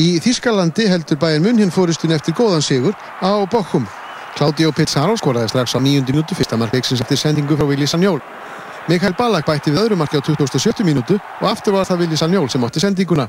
Í Þískalandi heldur bæinn munn hinn fóristun eftir góðan sigur á Bochum. Claudio Pizarro skoraði strax á nýjundi minútu fyrsta markleiksins eftir sendingu frá Willi Sanjól. Mikael Ballack bætti við öðru marki á 2070 mínútu og aftur var það Willi Sanjól sem átti sendinguna.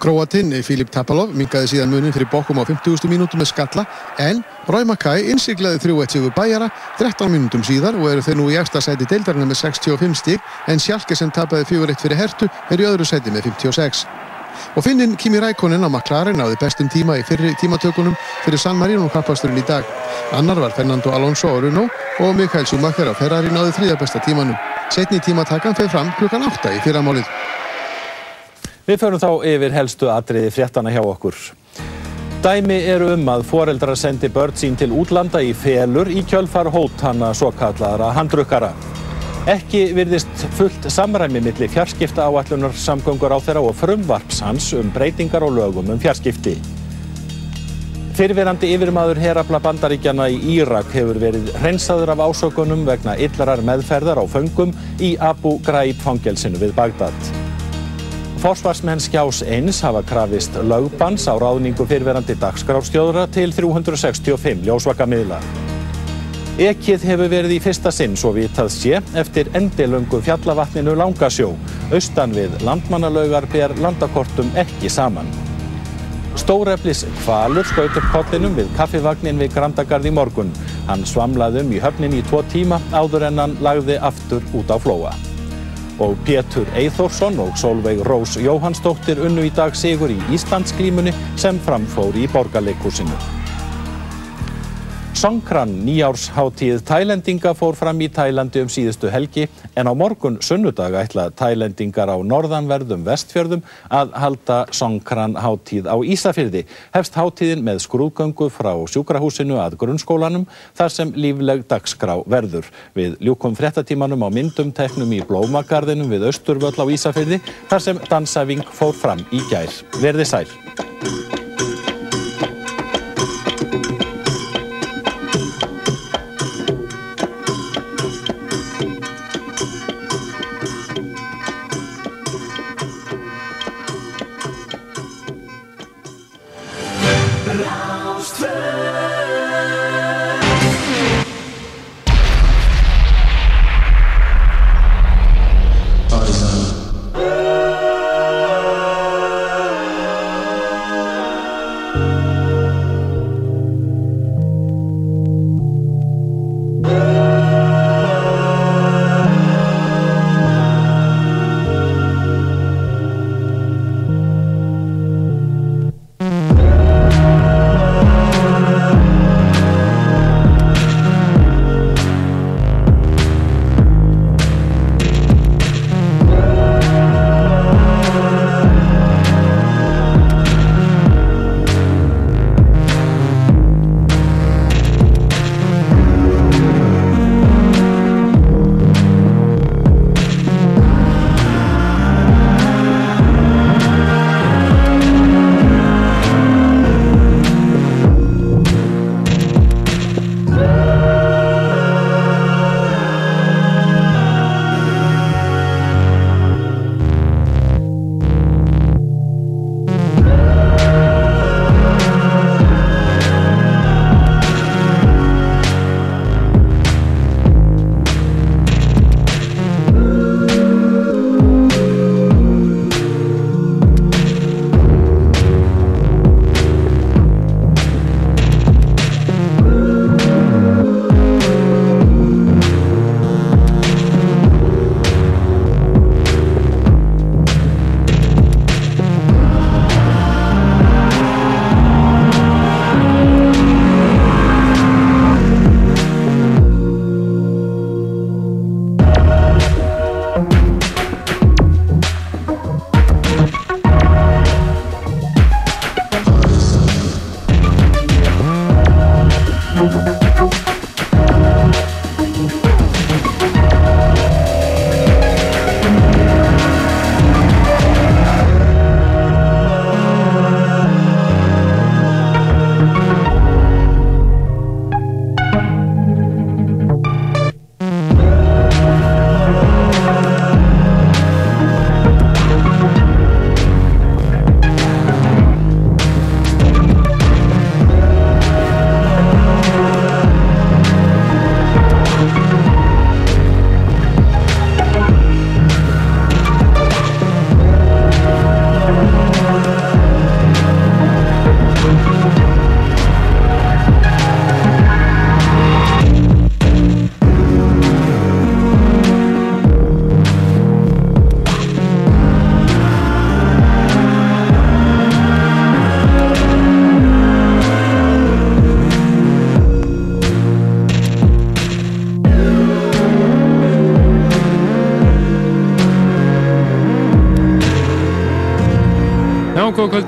Króatinn Filip Tapalov mingaði síðan munin fyrir Bochum á 50. mínútu með skalla en Rói Mackay innsiglaði 3-1 sigur bæjara 13 mínútum síðar og eru þeir nú í eftir sæti deildarina með 65 stík en Sjálke sem tapaði 4-1 fyrir Hertu er í öðru sæti með 56. Og finninn Kimi Rækonin á McLaren náði bestum tíma í fyrri tímatökunum fyrir San Marino kappasturinn í dag. Annar var Fernando Alonso á Renault og Mikael Schumacher á Ferrari náði þriðja besta tímanum. Setni tímatakan feð fram klukkan 8 í fyrramálið. Við förum þá yfir helstu atriði fréttana hjá okkur. Dæmi eru um að foreldrar sendi börn sín til útlanda í felur í kjölfar hótana svo kallara handrukkara. Ekki virðist fullt samræmi milli fjarskipta áallunar samgöngur á þeirra og frumvarps hans um breytingar og lögum um fjarskipti. Fyrirverandi yfirmaður herafla bandaríkjana í Írak hefur verið hreinsaður af ásökunum vegna illarar meðferðar á föngum í Abu Ghraib fangelsinu við Bagdad. Forsvarsmenn skjás eins hafa krafist lögbans á ráðningu fyrirverandi dagskráfstjóðra til 365 ljósvakamiðla. Ekið hefur verið í fyrsta sinn svo vitað sé eftir endilöngu fjallavatninu Langasjó. Austan við landmannalaugar ber landakortum ekki saman. Stóreflis kvalur skaut upp kollinum við kaffivagnin við Grandagarð í morgun. Hann svamlaði um í höfnin í tvo tíma áður en hann lagði aftur út á flóa. Og Pétur Eithórsson og Solveig Rós Jóhannsdóttir unnu í dag sigur í Íslandsglímunni sem framfór í borgarleikúsinu. Songkran nýjársháttíð Tælendinga fór fram í Tælandi um síðustu helgi en á morgun sunnudag ætla Tælendingar á norðanverðum vestfjörðum að halda Songkran háttíð á Ísafyrði. Hefst háttíðin með skrúðgöngu frá sjúkrahúsinu að grunnskólanum þar sem lífleg dagskrá verður. Við ljúkum fréttatímanum á myndum teknum í Blómagarðinum við Östurvöll á Ísafyrði þar sem dansaving fór fram í gær. Verði sæl.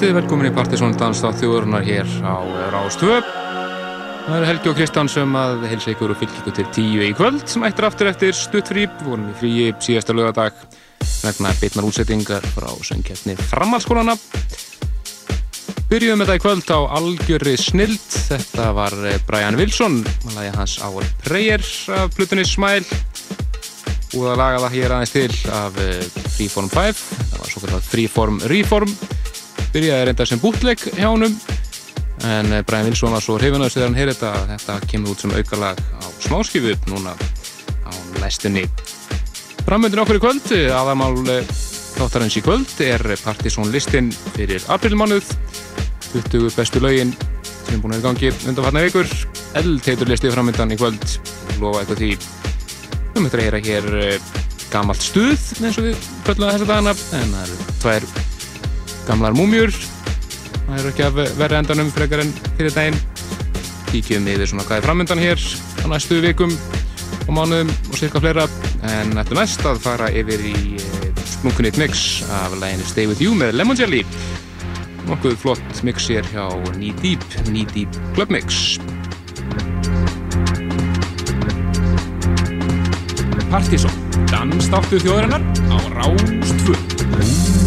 Kvöldið, velkomin í Partiðsson Danstáð þjóðurnar hér á Rástvö. Það eru Helgi og Kristján sem að helsa ykkur og fylgja ykkur til tíu í kvöld sem ættir aftur eftir stuttfrí. Við vorum í fríi síðasta lögadag vegna beitnar útsettingar frá söngkeppni framhalskólana. Byrjuðum þetta í kvöld á algjörri snild. Þetta var eh, Brian Wilson, maður lagi hans Our Prayer af Plutunni Smile. Og það hér aðeins til af eh, Freeform 5. Það var svo kallar Freeform Reform. Byrjaði reynda sem bútleg hjá honum. En eh, Brian Wilson var svo hrifinast þegar hann heyrði þetta. Þetta kemur út sem aukarlag á smáskifu núna á læstunni. Framöndin okkur í kvöld, aðamál þáttarins í kvöld er Partiðsson listin fyrir aprilmánuð 20 bestu laugin sem er búin að gangi undanfarnar vikur eldteitur listið framöndan í kvöld lofa eitthvað því við möttum að heyra hér gamalt stuð eins og við kvöldum þessa dagana en það eru tvær gamlar múmjur. Það eru ekki að verða endanum frekar en fyrir daginn. Kíkjum yfir svona hvað er framöndan hér á næstu vikum og mánuðum og cirka fleira. En ættum næst að fara yfir í splunkunnitt mix af læginu Stay With You með Lemon Jelly. Nokkuð flott mix hér hjá Knee Deep, Knee Deep Club Mix. Partíson, dansdáttu þjóðarinnar á Rástfjörn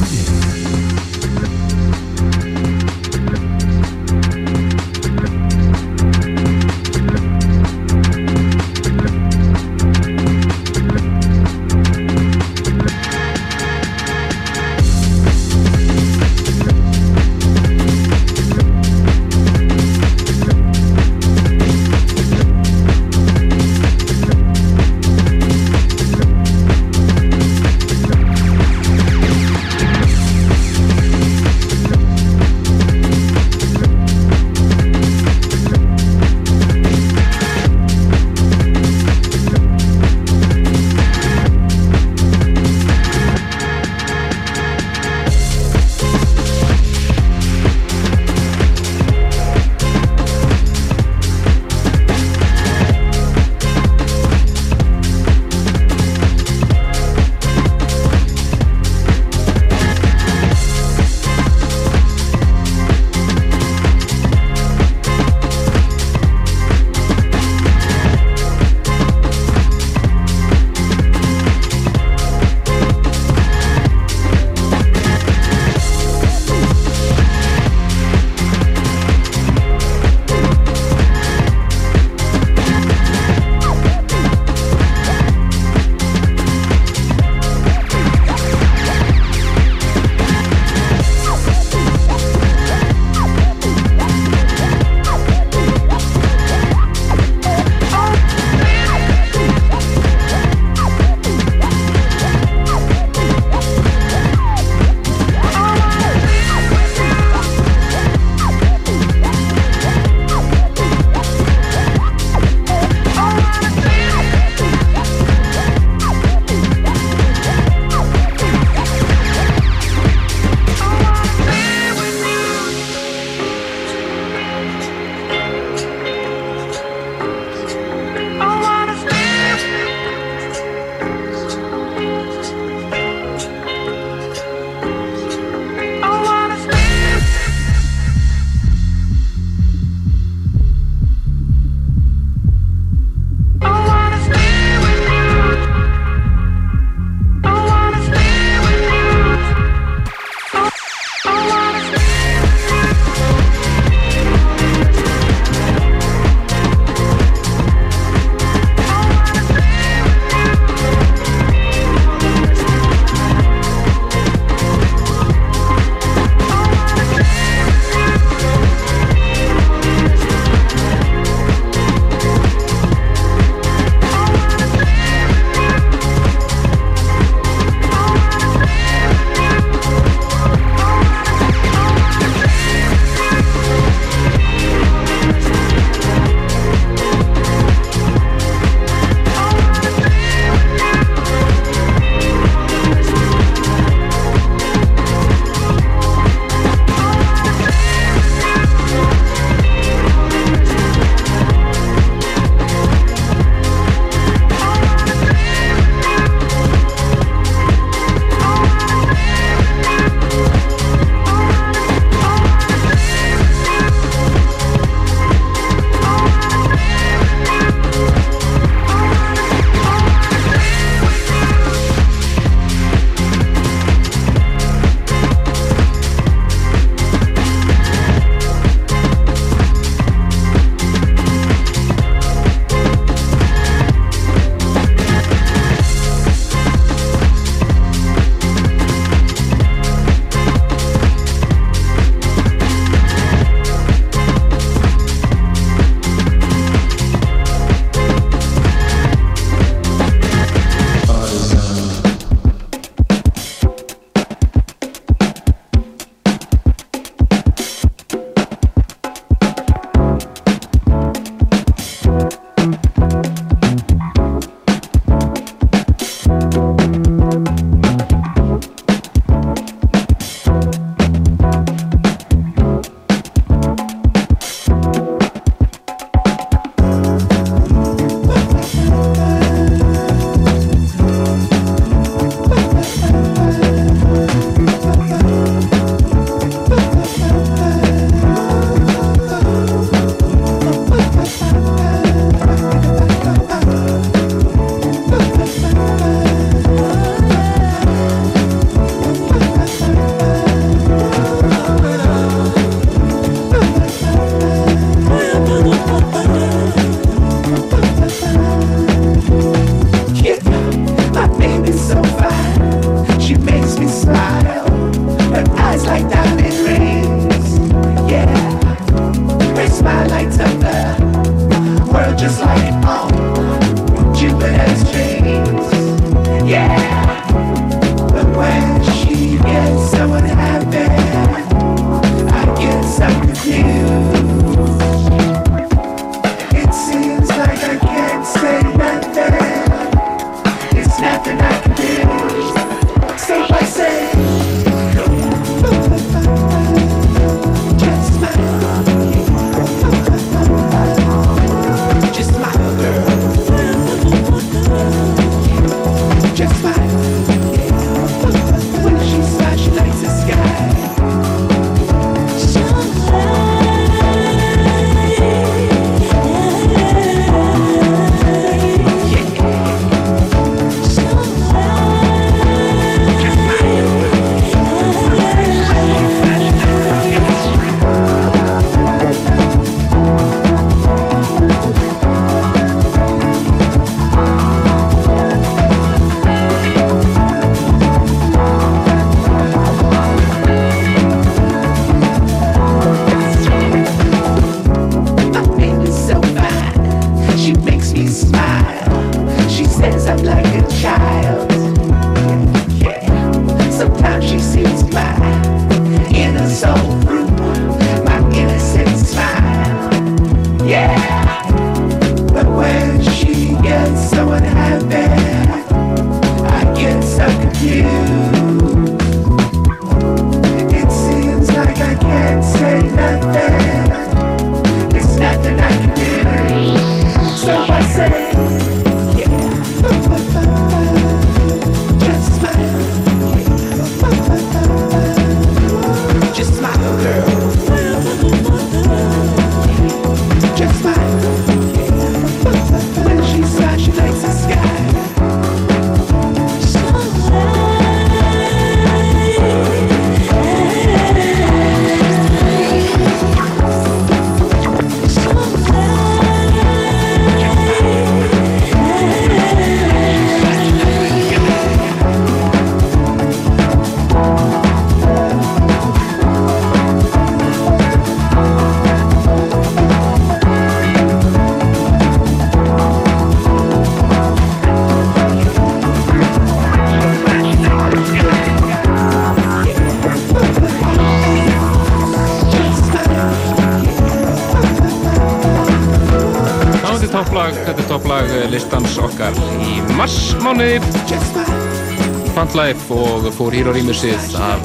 fór hér á rýmursið af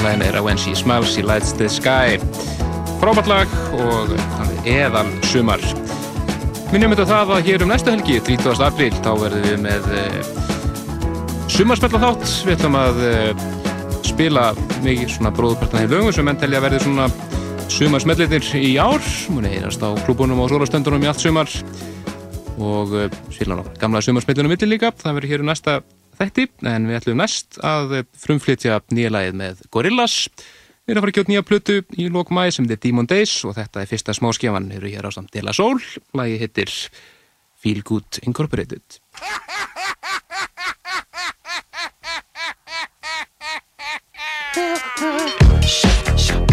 lægin er When She Smells She Lights the Sky. Frábært lag og eðal sumar. Minnum þetta það að hér um næsta helgi 30. apríl þá verðum við með uh, sumarspella þátt. Við ætlum að uh, spila mikið svona bróðpartana í lögum sem enn telja að verði svona sumarsmellitir í ár. Að heyrast á klúbunum og sólastöndunum í allt sumar. Og uh, spila náttúrulega gamla sumarsmellunum millir líka. Það verður hér um næsta þætti en við ætlum mest að frumflytja nýja lagið með Gorillaz. Við erum að fara að gjóta nýja plötu í lókmæði sem er Demon Days og þetta er fyrsta smáskjafan. Við erum hér á samt Dela Sól. Lagið hittir Feel Good Incorporated. Shut, shut.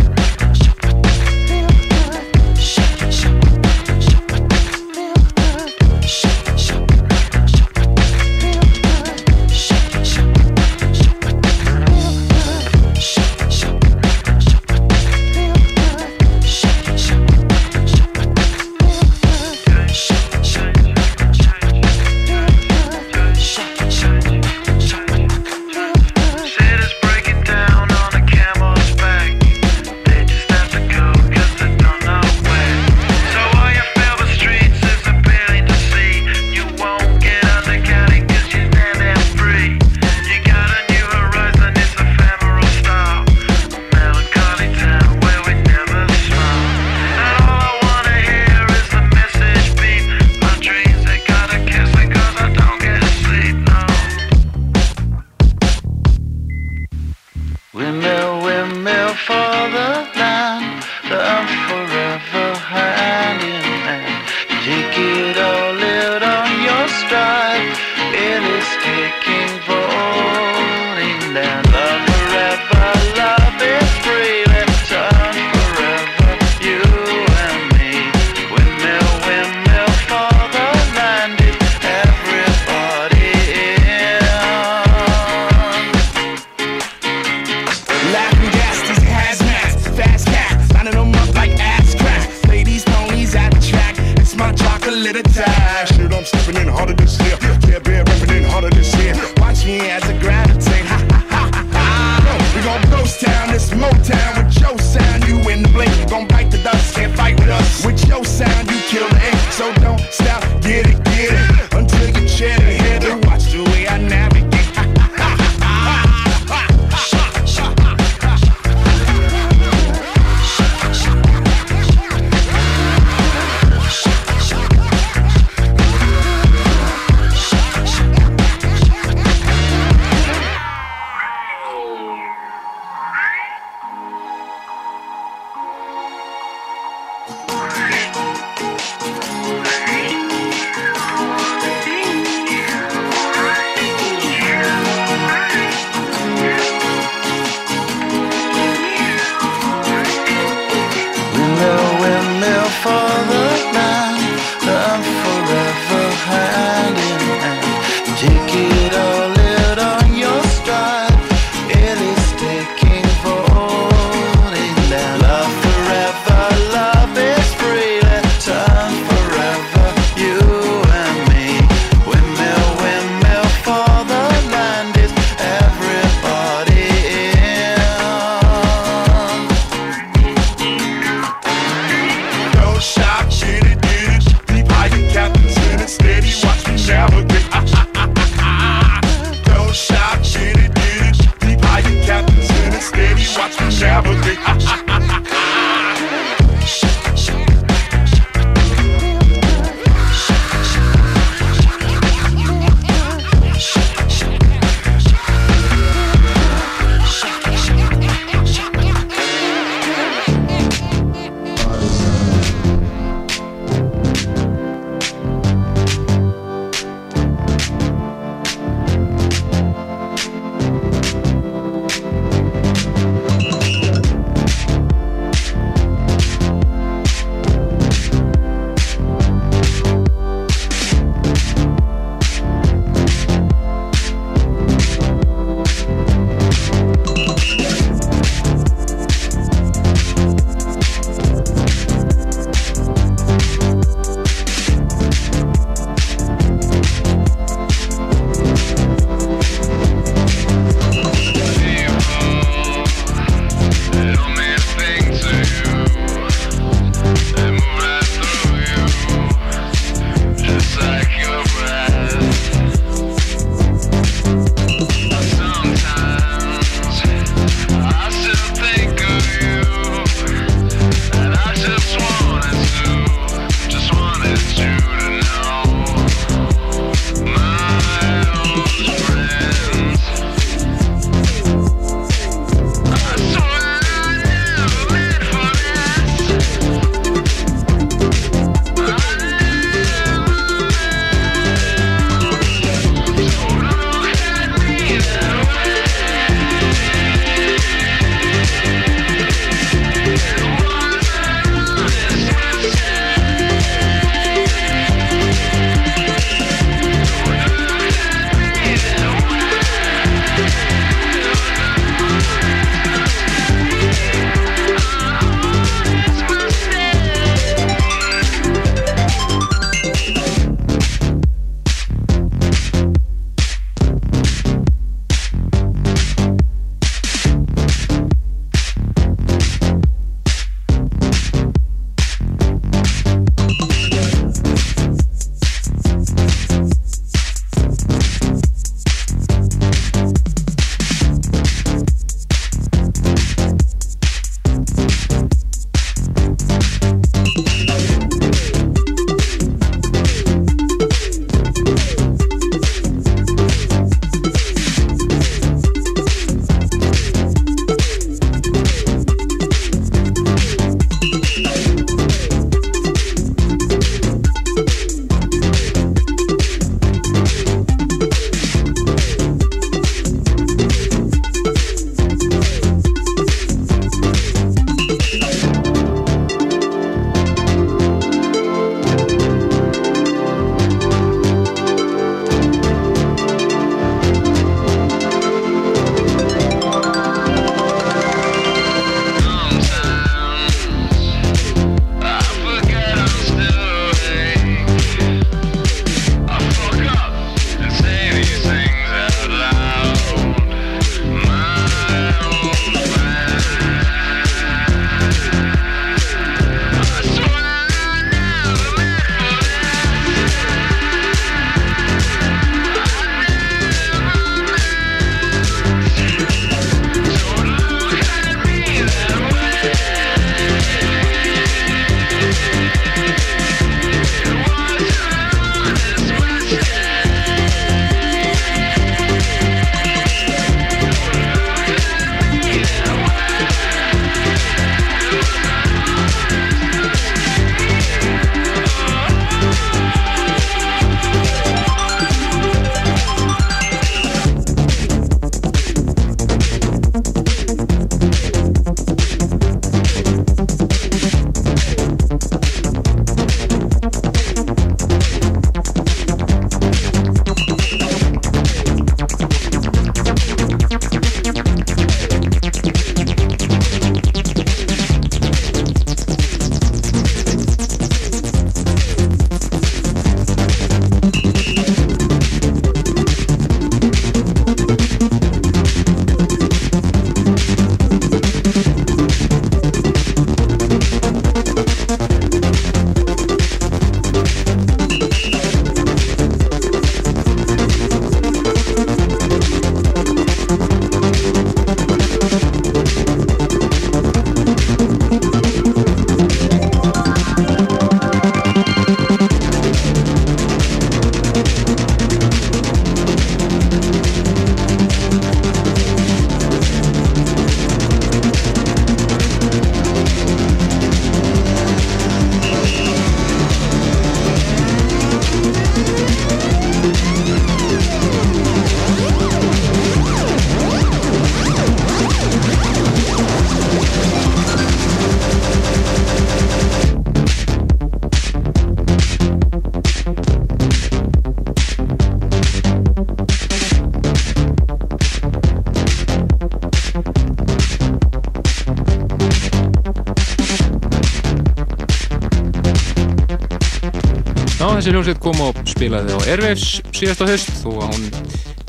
Þessi hljómsveit kom og spilaði á Airwaves síðast á höst og hún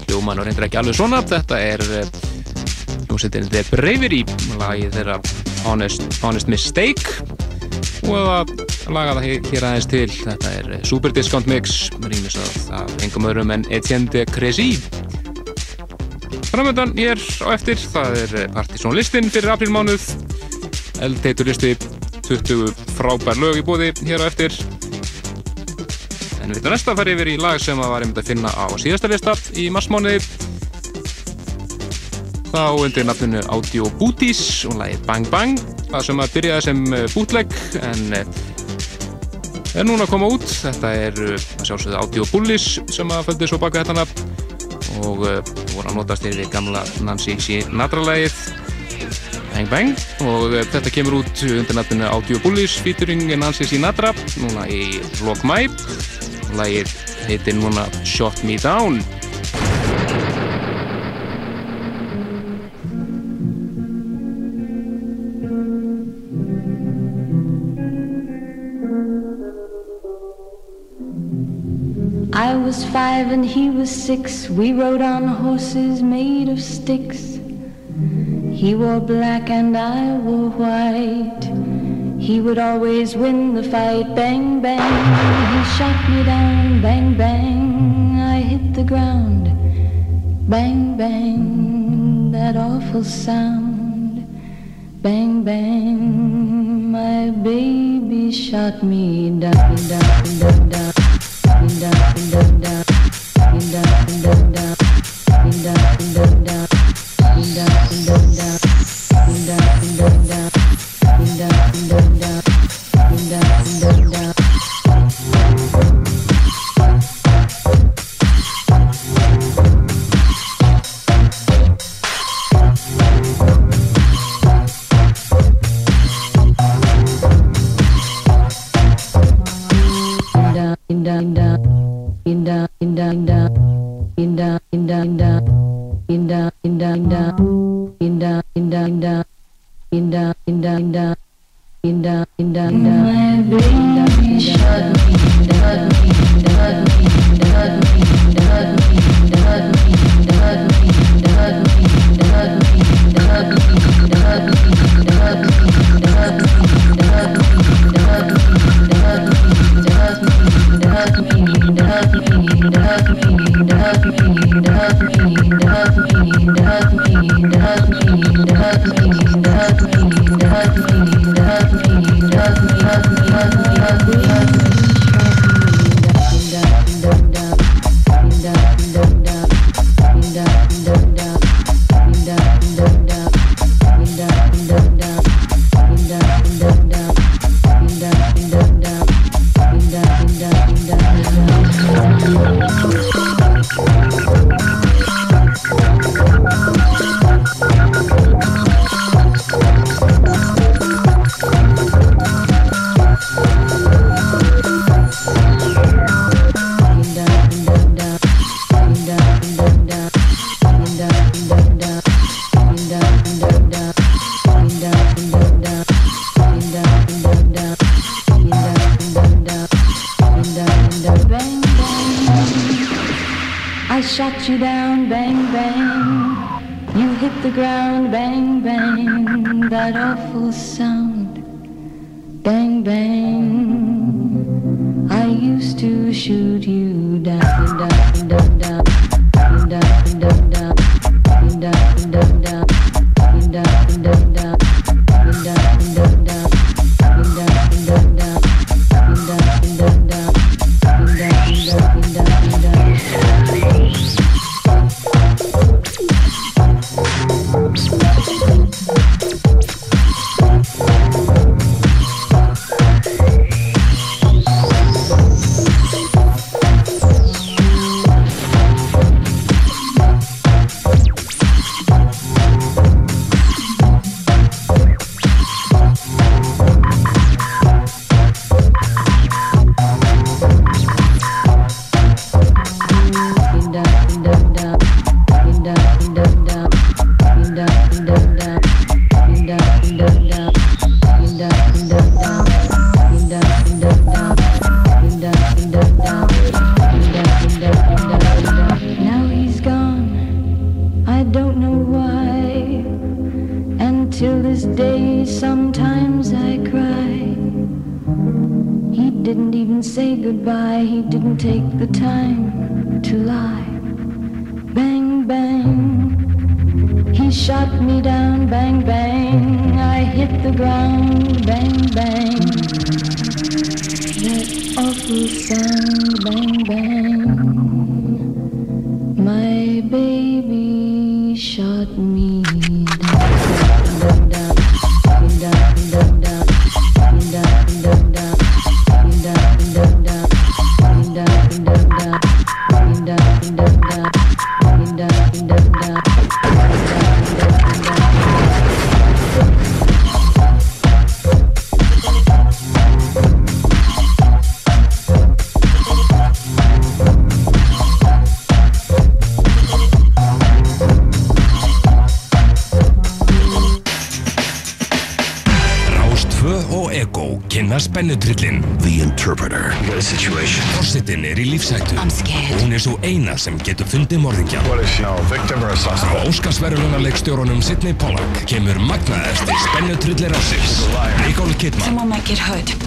hljóman og reyndir ekki alveg svona. Þetta er eh, hljómsveitin The Bravery lagi þeirra Honest, Honest Mistake. Og laga það hér aðeins til þetta er Super Discount Mix rýmis að af engum öðrum en Etienne de Crécy. Framöndan hér á eftir það er Partizón listin fyrir aprilmánuð eldteitur listi 20 frábær lög í bóði hér á eftir En við þetta næsta farið yfir í lag sem að var einmitt að finna á síðasta lista í marsmániði. Þá undir nafnunu Audio Booties og lagi Bang Bang. Það sem að byrjaði sem eh, bootleg en eh, er núna að koma út. Þetta er eh, að sjálfsögðu Audio Bullies sem að földi svo baka þetta nafn og voru að notast yfir gamla Nancy Sinatra-lægið Bang Bang og þetta kemur út undir nafnunu Audio Bullies featuring Nancy Sinatra núna í vlog mæ Lægir heitir núna Shot Me Down I was five and he was six. We rode on horses made of sticks. He wore black and I wore white. He would always win the fight, bang, bang. He shot me down, bang, bang. I hit the ground, bang, bang. That awful sound, bang, bang. My baby shot me down, down, love me, love me.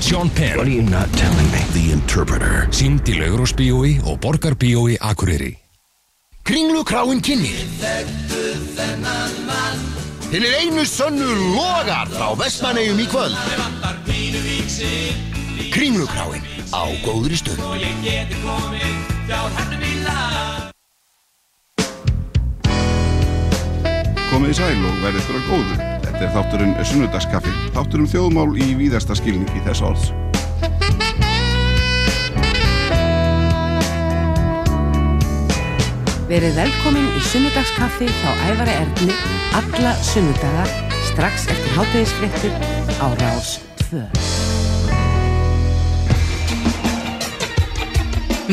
Sean Penn What are you not telling me? The Interpreter. Sýnd í Laugrósbíói og Borgarbíói Akureyri Kringlukráin kynir. Hinn er einu sönnu logar frá Vestmannegjum í kvöld. Kringlukráin á góðri stund. Komið í sæl og verðið ykkur að góðu. Þetta er þátturinn Sunnudagskaffi, þátturinn þjóðmál í víðasta skilningi þess orðs. Verið velkomin í sunnudagskaffi hjá Ævara Erni alla sunnudaga strax eftir hátæðisfrettur á Rás 2.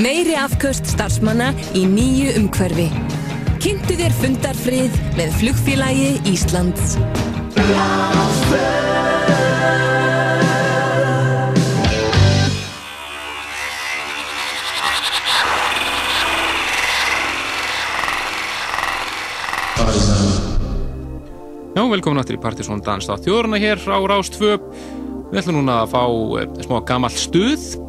Meiri afköst starfsmanna í nýju umhverfi. Kynntu þér fundarfrið með flugfélagi Íslands. Já, velkomin aftur í Partisón Dans á þjóðurna hér á Rástvö. Við ætlum núna að fá e, smá gamalt stuð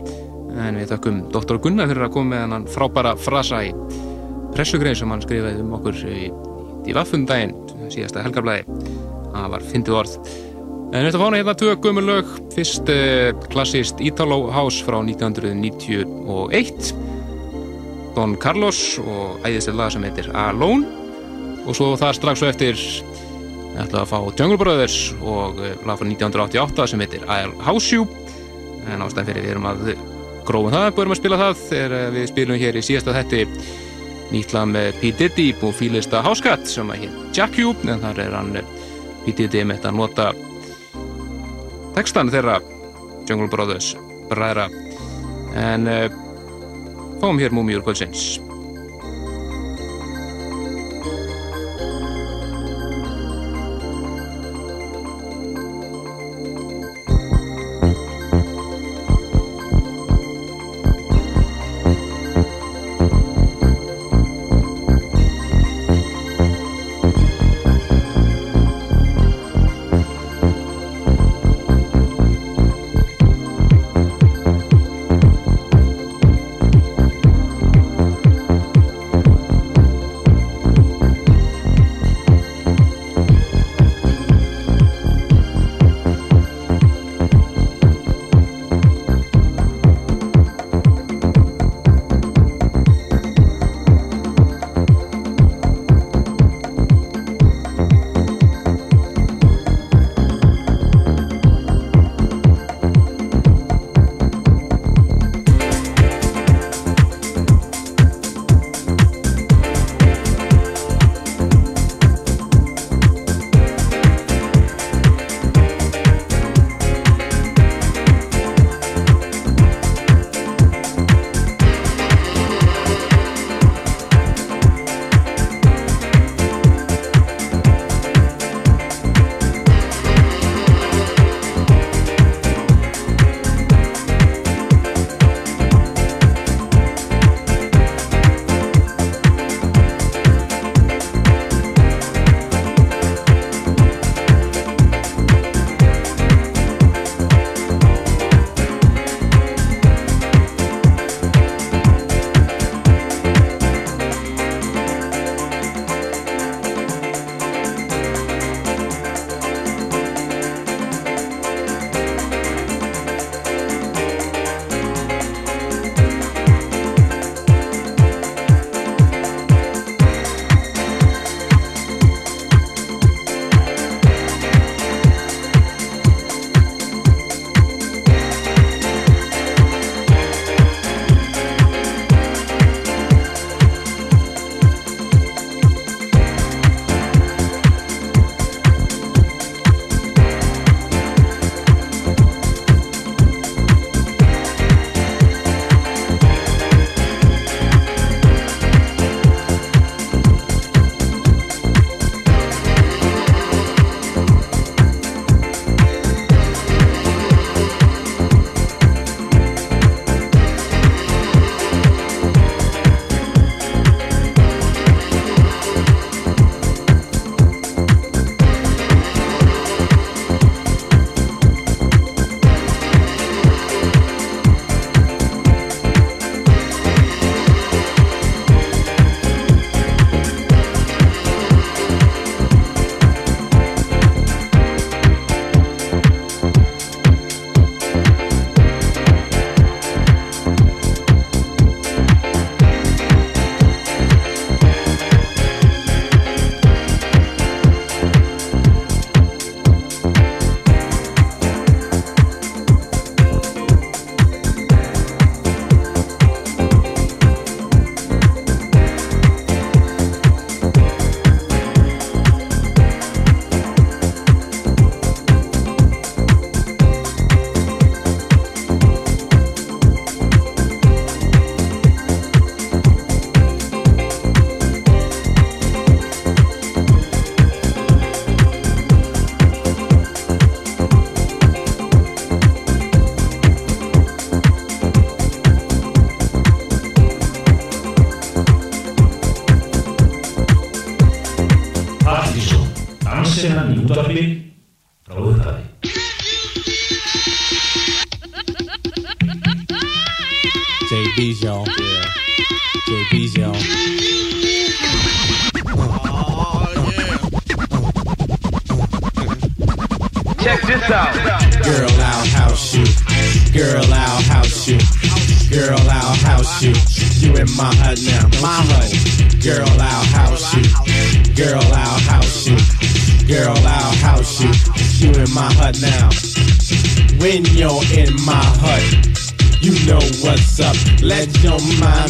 en við þökkum Dr. Gunnar fyrir að koma með hann frábæra frasa í pressugrein sem hann skrifaði um okkur í, í vaffundaginn síðasta helgarblæði. Það var fyndið orð. En við ætlum að fá hana hérna tvö gömur lög. Fyrst e, klassist Italo House frá 1991 Don Carlos og æðislega lag sem heitir Alone og svo það strax svo eftir Við ætlum að fá Jungle Brothers og eh, lag frá 1988 sem heitir I'll House You en ástæðan fyrir við erum að grófum það, búum að spila það þegar eh, við spilum hér í síðasta þetti nýtt lag með P. Diddy og fílista Háskat sem að hér Jack You en þar er hann P. Diddy með þetta að nota textan þeirra Jungle Brothers bræðra en uh, fáum hér múmiur kvöldsins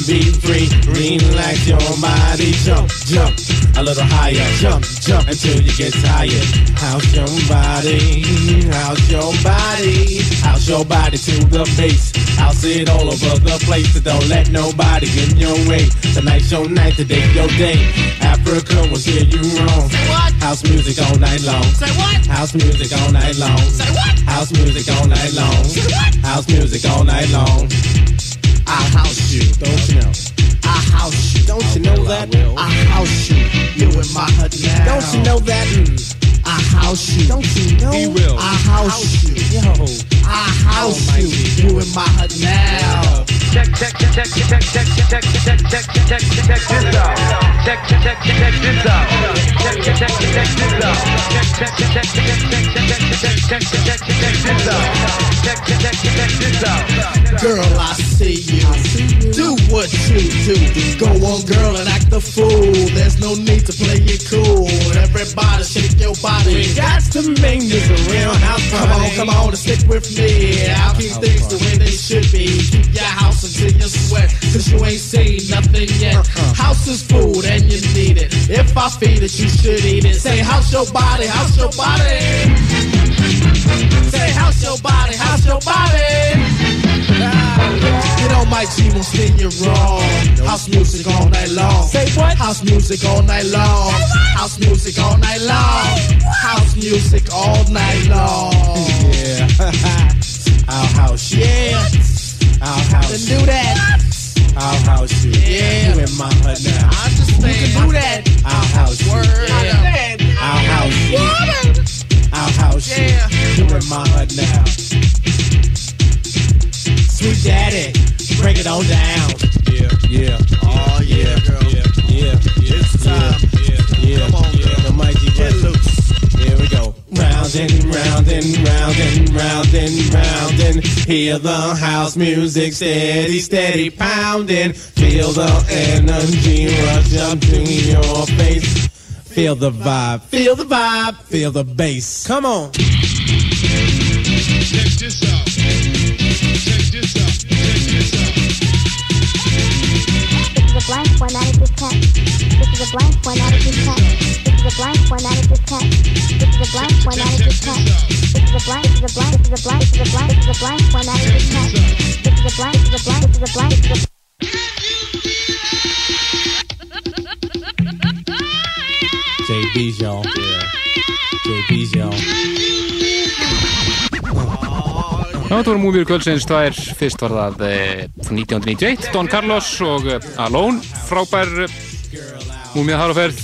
Be free, relax your body, jump, jump, a little higher, jump, jump until you get tired. House your body, house your body, house your body to the face? I'll see it all over the place, so don't let nobody get in your way. Tonight's your night, today your day. Africa will hear you wrong. Say what? House music all night long. Say what? House music all night long. Say what? House music all night long. Say what? House music all night long. I'll house you, don't you know? I house you, don't you know that? I house you, you in my now. Don't you know that? Mm. I house you, don't you know? He will. I house you, yo. I house you, you in my hut now. Check, check, check, check, check, check, check, check, check, check, check, check. Check, check, check, check. Check, check, check, check. Check, check, check, check, check, check, check, check, check, check, check. Check, check, check, check. Girl, I see you. Do what you do. Go on, girl, and act the fool. There's no need to play it cool. Everybody shake your body. Got to make this a real house party. Come on, come on, and stick with. I'll keep things the way they should be. Keep your house until you sweat, cause you ain't seen nothing yet. House is food and you need it. If I feed it, you should eat it. Say, house your body, house your body. Say, house your body, house your body. Ah, You know my G won't spin you wrong. House music all night long. Say what? House music all night long. House music all night long. House music all night long. Yeah. Our house, yeah. Our house. Then do that. Our house, you. Yeah. You in my hut now. I understand. You can do that. Our house, Word. Yeah. Our house, yeah. Our house, yeah. You in my hut now. Sweet daddy, break it on down. Yeah, yeah. Oh yeah, girl. Yeah, yeah, yeah. It's time. Yeah, yeah. Come on, girl. The mighty get loose. Here we go. Round and round and round and round and round and hear the house music steady, steady pounding. Feel the energy rush up to your face. Feel the vibe, feel the vibe, feel the bass. Come on. Check this out. A blank formatted discount. This is a blank formatted discount. This is a blank formatted discount. This is a blank formatted discount. This is a blank. This is a blank. This is a blank. This is a blank. This is a blank formatted discount. This is a blank. This is a blank. This is a blank. This is a JB's y'all. Yeah. JB's y'all. Já, þetta voru múmjur kvöldsins tvær, fyrst var það eh, frá 1991, Don Carlos og eh, Alone, frábær eh, múmjað þar á ferð,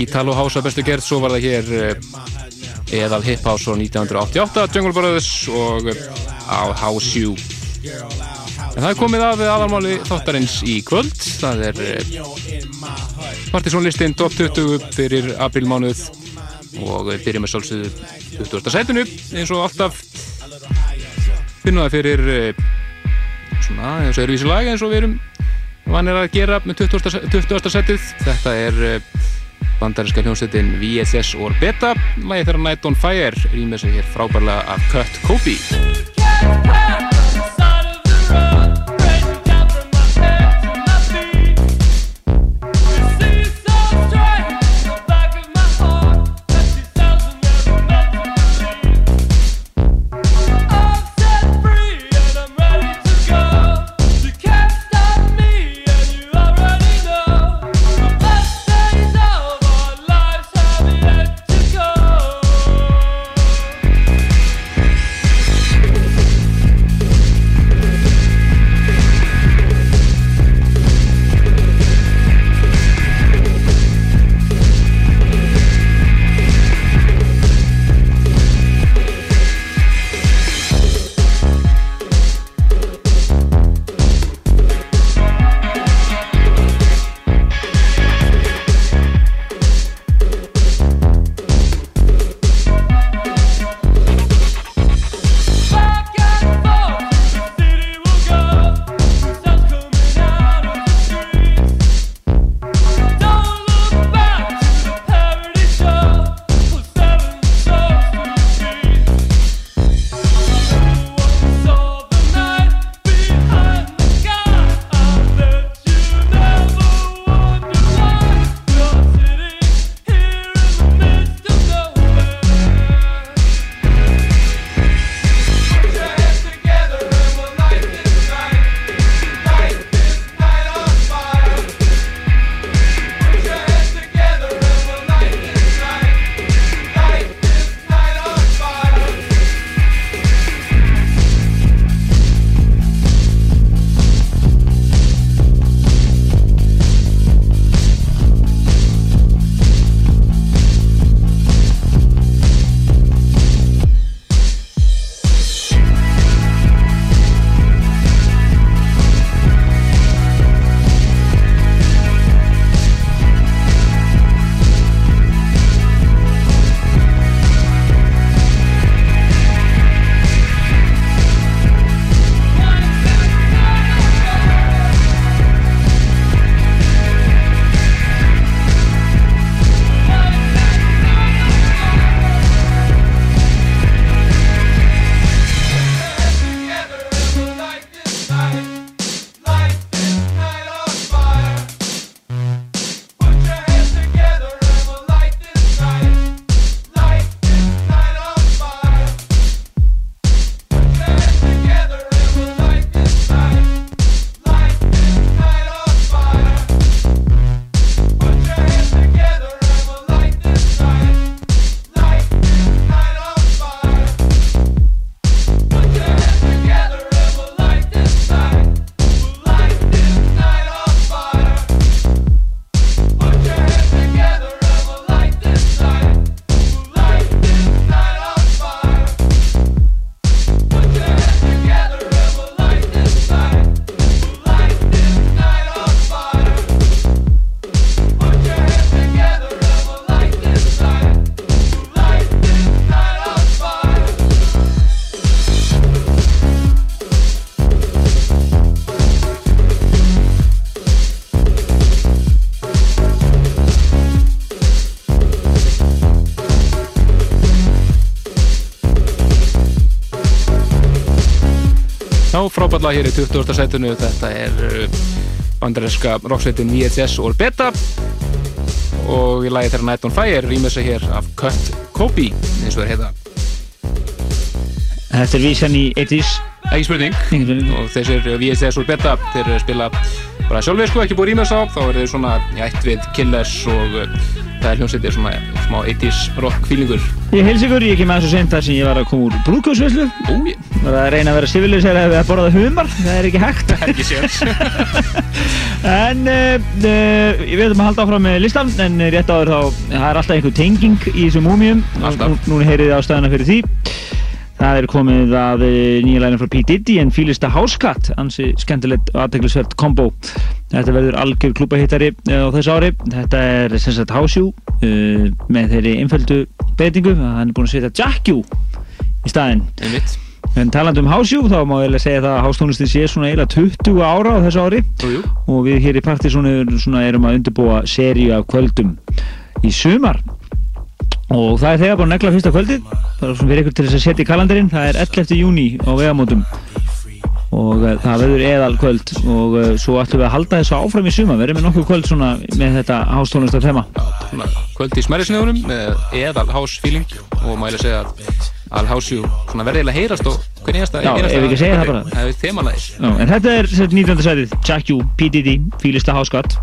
Italo House að bestu gerð, svo var það hér eh, eðal Hip House frá 1988, Jungle Brothers og eh, á House You. En það er komið að aðalmáli þáttarins í kvöld, það er eh, Partizónlistin top 20 fyrir aprilmánuð og byrjum með sálsögðu 20. sætunu eins og alltaf finnum það fyrir eh, svona eins og öðruvísi lag eins og við erum vanir að gera með 20. 20. setið þetta er eh, bandarinska hljómsveitin VSS or Beta lagi þeirra Night on Fire rýmur sig hér frábærlega af Kurt Kobe lag hér í 20. setinu þetta er uh, bandarinska rocksveitin VHS Orbeta og í lagi þeirra Night on Fire rýmur sig hér af Cut Kobe eins og þeir heita. Þetta er vísan í 80s Ekki spurning. Og þessir VSS og Beta þeir spila bara sjálfið sko, ekki búið rýmast á. Þá er þeir svona í ætt við Killers og uh, það er hljómsveitir svona smá 80s rock feelingur. Ég heils ykkur, ég kem og sent þar sem ég var að koma úr brúðkjósveislu var að reyna að vera civilisera eða að borða humar. Það er ekki hægt. Það er ekki sér En uh, uh, við veitum að halda áfram með listan en rétt áður þá, það er alltaf einhver tenging í þessum múmium. Alltaf. Nú, Núna heyrið þið ástæðana fyrir því. Það er komið að nýja læna frá P. Diddy en fýlista Housecat ansi skemmtilegt og aðteglisvert kombo. Þetta verður algjör klúpahittari á þessu ári. Þetta er sem sagt You uh, með þeirri einföldu breytingu að hann er búinn að setja Jack You í staðinn. En taland um You þá má ég segja það að hástónlistin sé svona eiginlega 20 ára á þessu ári. Jú, jú. og við hér í Partisónu svona erum að undirbúa seríu af kvöldum í sumar. Og það er þegar að negla fyrsta kvöldið. Það er svona fyrir ykkur til þess að setja í kalendarinn. Það er 11. júni á vegamótum. Og uh, það verður eðal kvöld og uh, svo ætlum við að halda þessu áfram í sumar. Verðum við nokkuð kvöld svona með þetta hástónlistar þema Svona kvöld í smerrisnöðunum með eðal house feeling og má ég að segja að al house you svona verðilega heyrast og hvernig einasta Já, ef við ekki segja það bara. Það er þemalæðis Já, en þetta er sem sagt 19. sætið Jack You, P. Diddy, Fílista Háskatt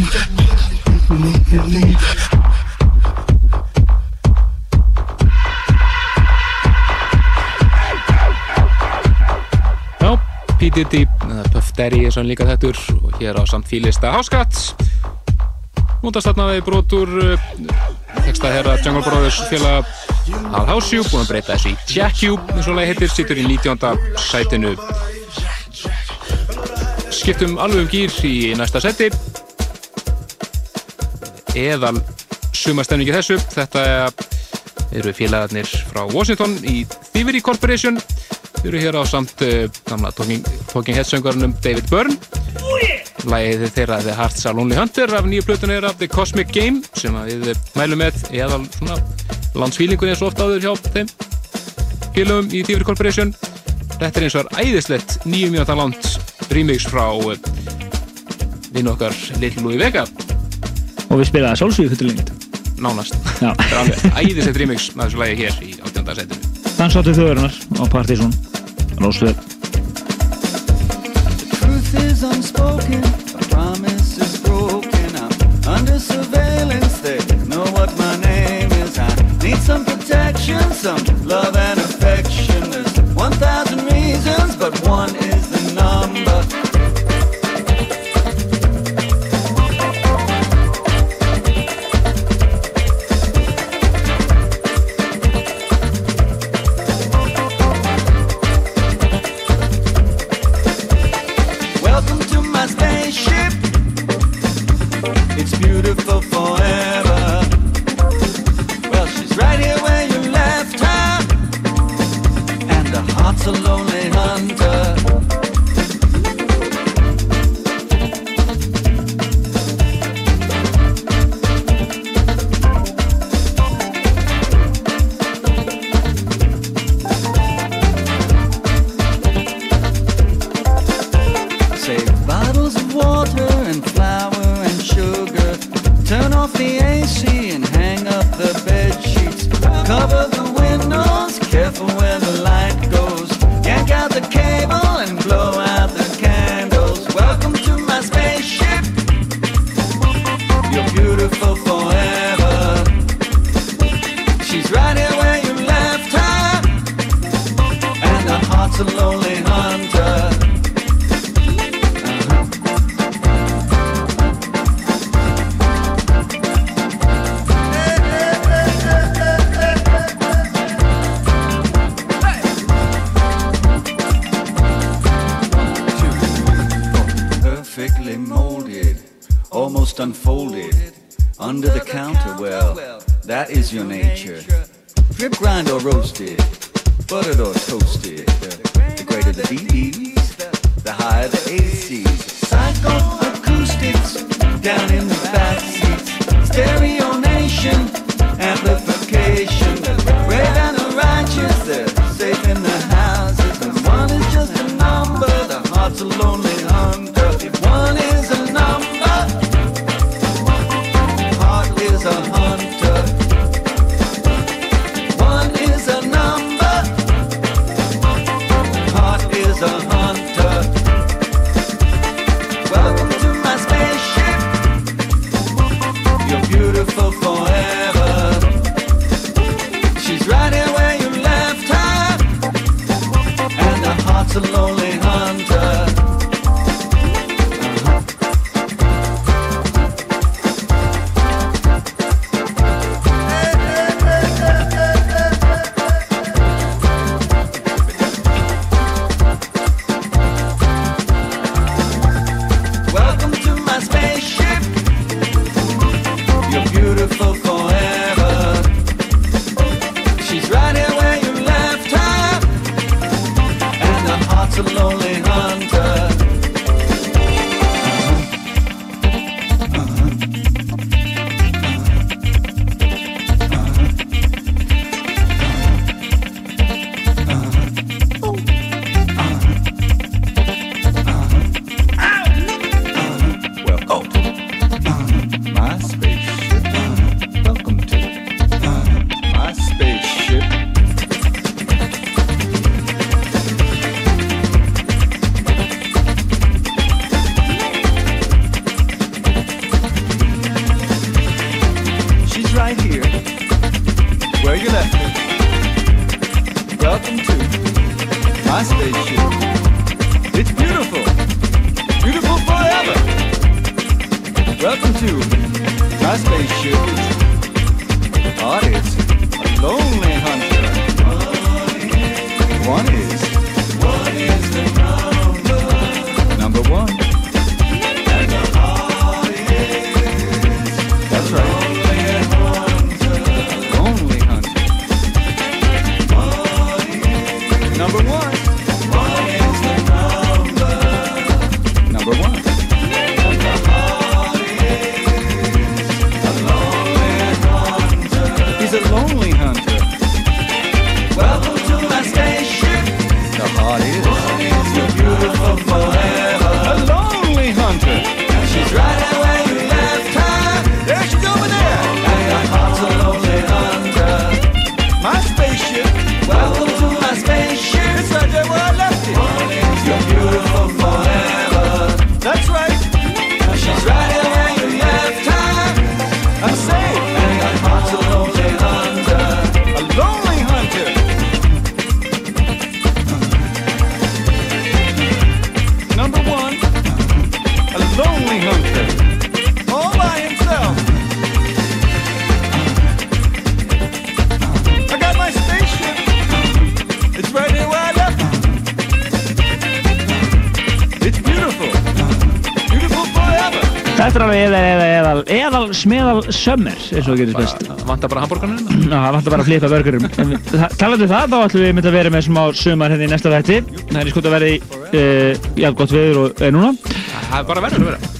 Já, P. Diddy, eða Puff Daddy er svo líka þettur og hér á samt fílista Háskatt Mútast þarna við brotur Teksta herra Jungle Brothers félag Al You, búin að breyta þessu í Jack You eins og lagi heitir, sittur í 19. sætinu Skiptum alveg um gýr í næsta seti Eðal sumastemningi þessu. Þetta eru félagarnir frá Washington í Thievery Corporation. Þau eru hér á samt uh, gamla Talking, talking Heads söngvarnum David Byrne. Lægið þeirra The Hearts are Lonely Hunter af nýju plötun þeirra The Cosmic Game sem við mælum með eða svona landsfílingun eins og ofta áður hjá þeim félögum í Thievery Corporation. Þetta er eins og er æðislegt nýju mínúta langt remix frá uh, vinnu okkar Little Louis Vega Og við spilaði sólsvíðu fyrir lengt. nánast Já. Þetta er alveg æðislegt remix með þessu lægi hér í 18. setinu Dansáttu þjóðurinnar á Partizón. Rósvöð. Truth is unspoken, a promise is broken. I'm under surveillance, they know what my name is. I need some protection, some love and affection. There's 1,000 reasons, but one is sömmer, eins og það gerist best. Vantar bara hambúrgarnir Já, það vantar bara að flipa börgurum. Talandi um það, þá ætlum við myndið að vera með smá sumar hérna í næsta þætti. Það er í skot að verði, uh, já, gott veður og er núna. Það er bara verður að vera.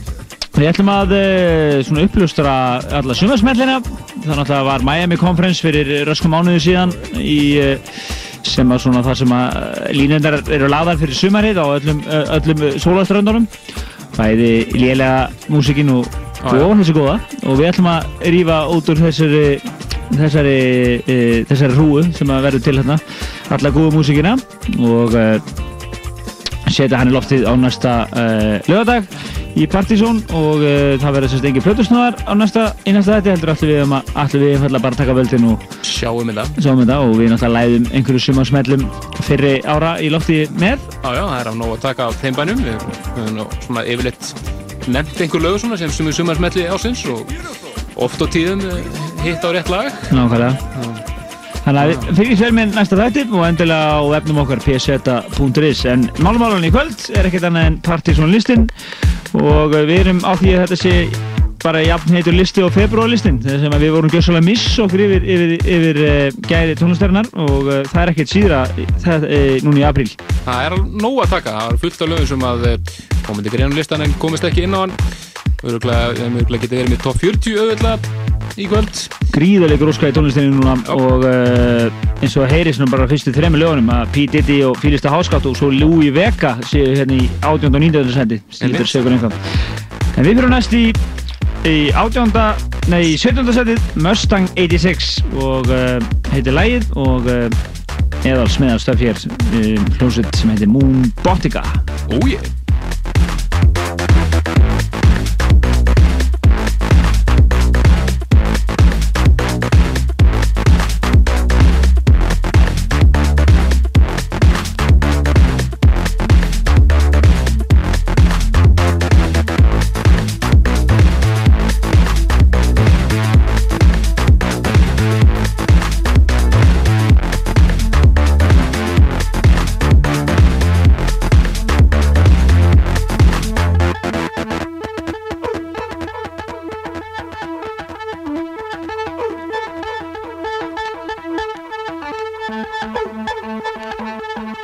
Við ætlum að uh, svona upplustra alla sumarsmellina. Þannig að það var Miami Conference fyrir röskum mánuði síðan í uh, sem að svona það sem að línundar eru laðar fyrir sumarið á öllum, öllum sólaströndunum. Bæði lélega músikinn og, og þessi góða. Og við ætlum að rífa út úr þessari þessari, e, þessari hrúu sem að verður til hérna alla góða músikina og e, setja hann í loftið á næsta uh, lögadag í Partizón og uh, það verður sérst engin plötusnöðar á næsta, í næsta þetta heldur allir við um að allir við einfallega bara taka völdin og Sjáum þetta. sjáum þetta og við náttúrulega læðum einhverju sumarsmellum fyrri ára í loftið með Já, já, það er á nóg að taka á þeim bænum. Við höfum svona yfirleitt nefnt einhver lög svona sem sumir sumarsmelli ásins og oft á tíðum eh, hitt á rétt lag. nákvæmlega. Þannig að við fylgjum sér með næsta þætti og endilega á efnum okkar pseta.is en málumálun í kvöld er ekkert annað en Partizón listin og við erum á því að þetta sé bara jafn heitur listi og februarlistin þess að við vorum gjössalega miss okkur yfir, yfir, yfir uh, gæði tónlistarinnar og uh, það er ekkert síðra það, núna í apríl. Það er nóg að taka, það er fullt af lögum sem að eh, komandi greinum listan en komist ekki inn á hann. Öruglega getið verið með top 40 auðvitað í kvöld. gríðarlega óska í tónlistinni núna og uh, eins og að heyri svona bara fyrstu þremi lögunum að P. Diddy og Fílista Háskátt og svo Louis Vega séu hérna í 18. og 19. sendi slítur segur einhvað en við fyrir næst í, í 18. nei, í 17. setið Mustang 86 og uh, heitir lægið og uh, eðal smeðarstöf hér uh, hljómsveit sem heitir Moon Botica Úi, yeah. Thank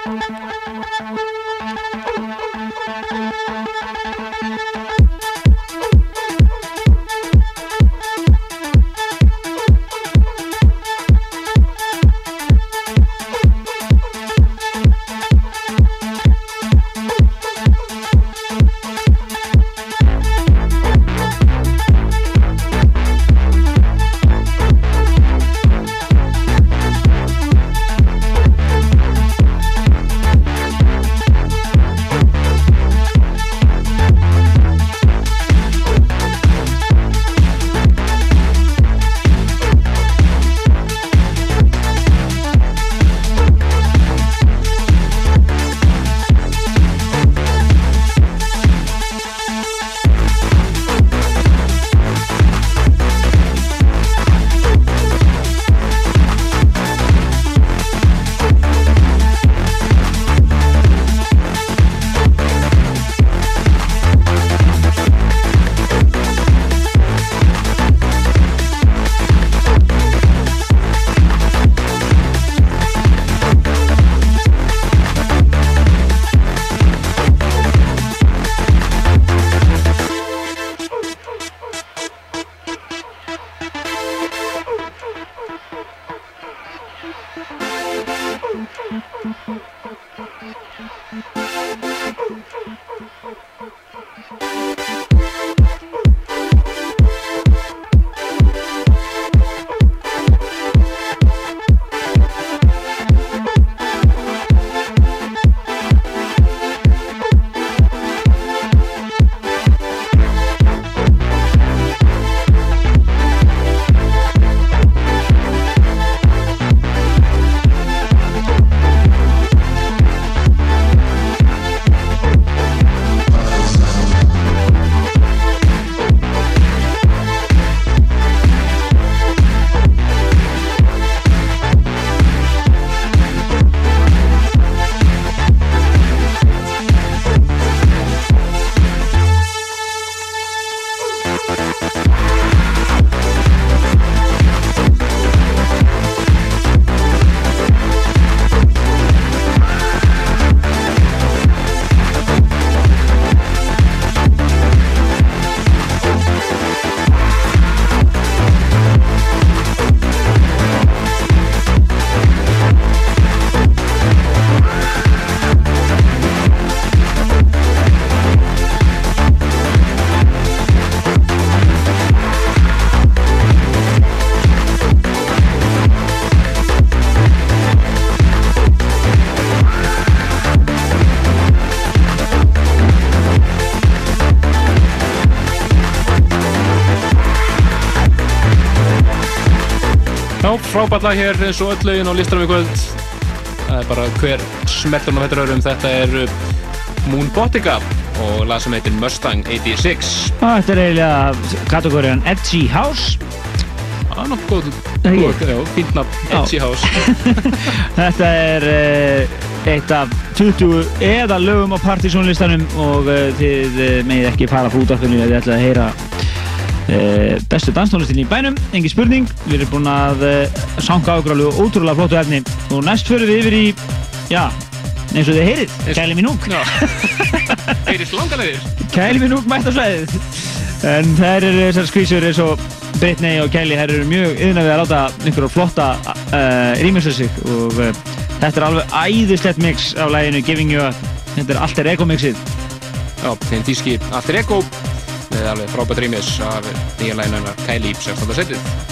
you. Frábært lag hér eins og öll lögin á listanum í kvöld. Það er bara hver smeltur á þetta öðrum. Þetta er uh, Moon Botica og lag sem heitir Mustang 86. Og þetta er eiginlega kategóriðan Edgy House. Það er nokkuð góð, Já. Edgy House. Þetta er uh, eitt af 20 eða lögum á partysónlistanum og uh, þið megið ekki fara frá útafinu að þið ætlaði að heyra bestu danstónlistin í bænum, engin spurning. Við erum búin að uh, sanga okkur alveg ótrúlega flottu efni og næst förum við yfir í, já, eins og þið heyrið, Kæli Minúk. Heyrist langalegir. Kæli Minúk mætt á svæðið. En þær eru þessar skvísur eins og Britney og Kæli, þær eru mjög yðnaðið að láta einhverja flotta uh, rýmisa sig og uh, þetta er alveg æðislegt mix af læginu Giving You Up. Þetta er Alter Ego mixið. Já, þeim tíski Alter Ego alveg frábært rýmis af nýja læginu hennar Kylie 16. setið.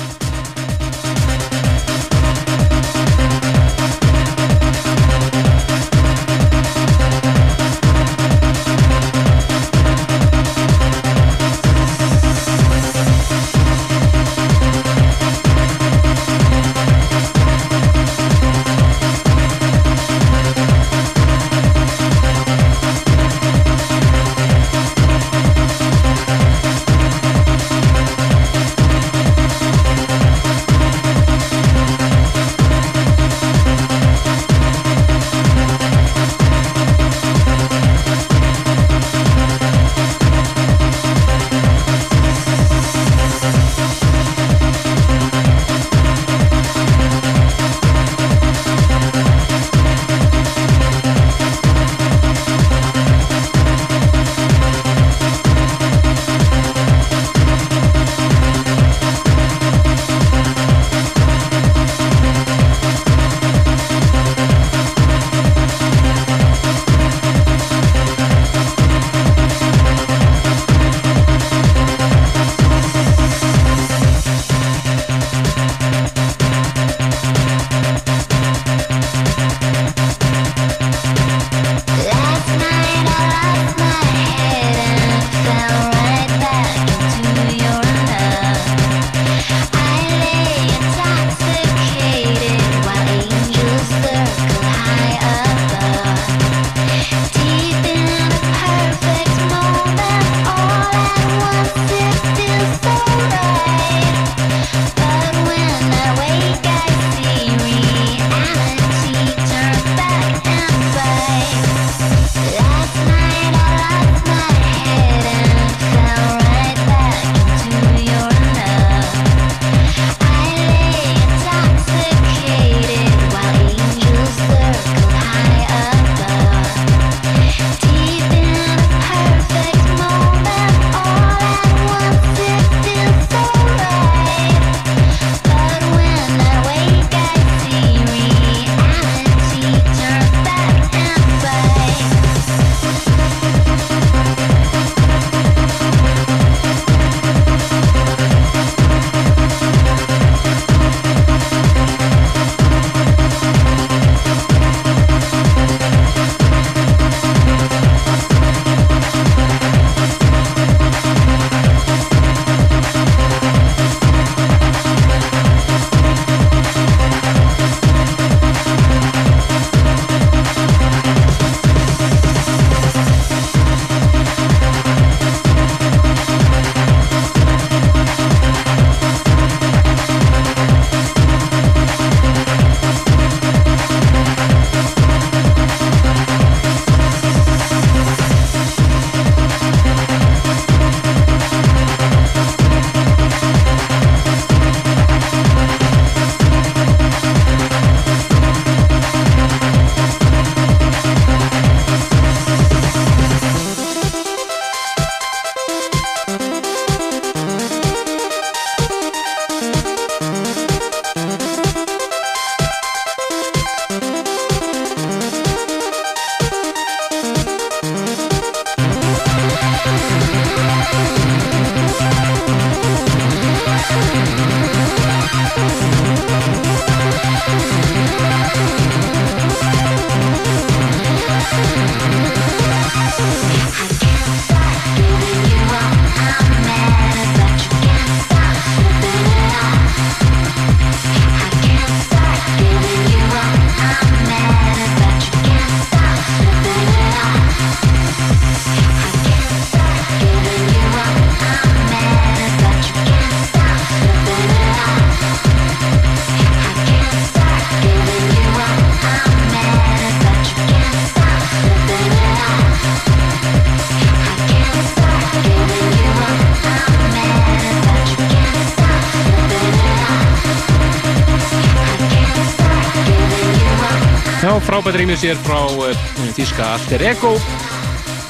Rýmið sér frá uh, þíska Alter Ego.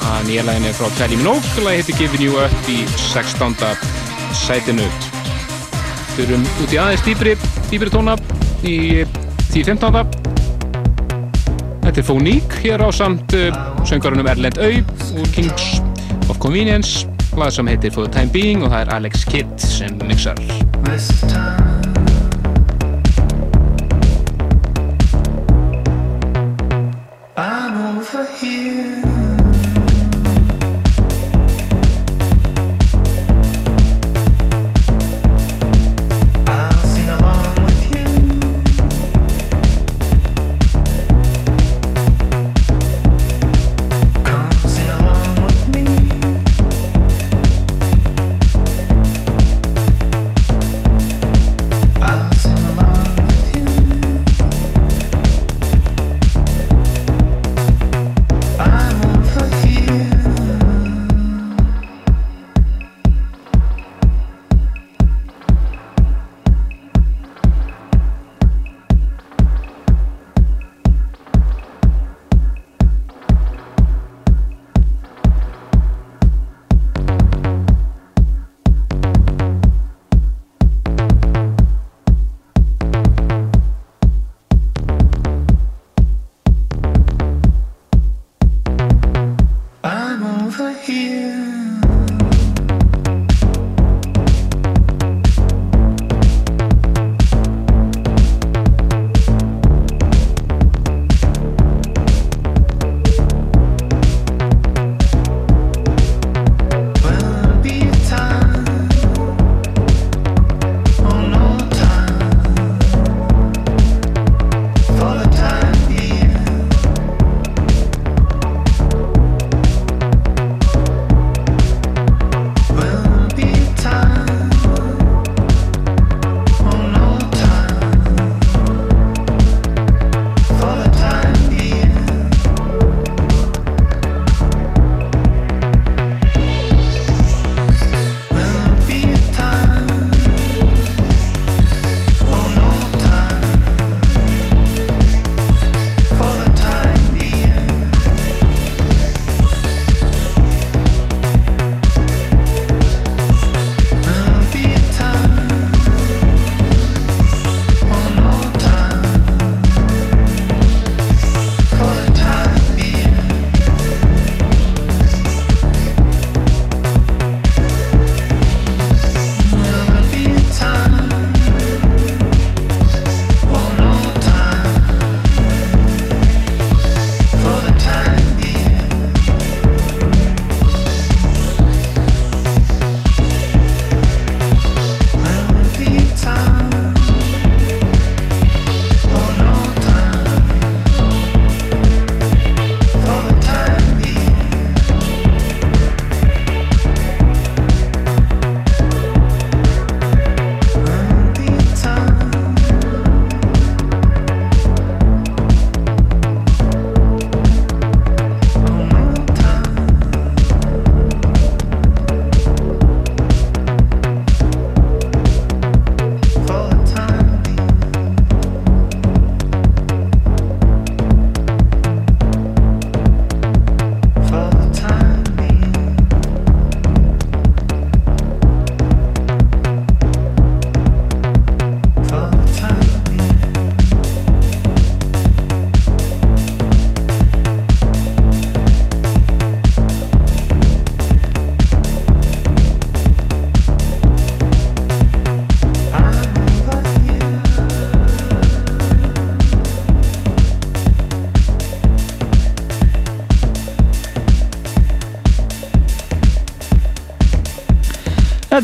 Að nýja lægin er frá Kylie Minogue. Lægi heitir Giving You Up í 16. sætinu. Þurfum út í aðeins dýbri, dýbri tóna í því 15. Þetta er Fóník hér á samt uh, söngarunum Erlend Au úr Kings of Convenience. Lag sem heitir For the Time Being og það er Alex Kidd sem mixar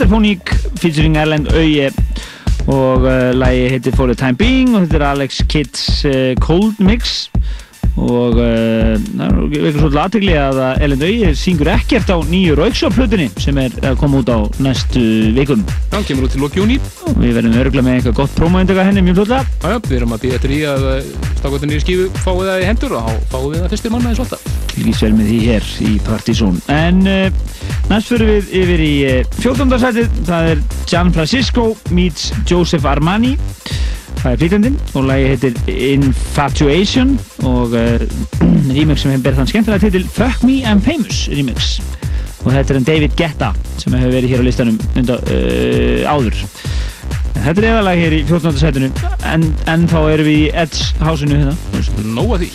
Fóník featuring Erlend Auje og uh, lagi heitir For the Time Being og þetta er Alex Kids uh, Cold Mix. Og uh, það er eitthvað svolítið aðtegli að Erlend Auje syngur ekkert á nýju Rauksjá-plötunni sem er að koma út á næstu vikum Já, kemur út til lók júni og við verðum örgulega með eitthvað gott prómóindega henni mjög fljóðlega Já, já, við erum að býða eftir í að stakvættinni í skífu fáið það í hendur og þá fáið við það fyrstir manna eins og alltaf fylgist vel með því hér í Partizón. En næst fyrir við yfir í uh, 14. sætið. Það er Gian Francisco meets Joseph Armani. Það er flytjandinn og lagi heitir Infatuation og uh, remix sem hefur berð þann skemmtilega titil Fuck Me I'm Famous remix. Og þetta er en David Guetta sem hefur verið hér á listanum undan, uh, áður. Þetta er eðalega hér í 14. setinu en, en þá erum við í Edge hásinu hérna Nóa því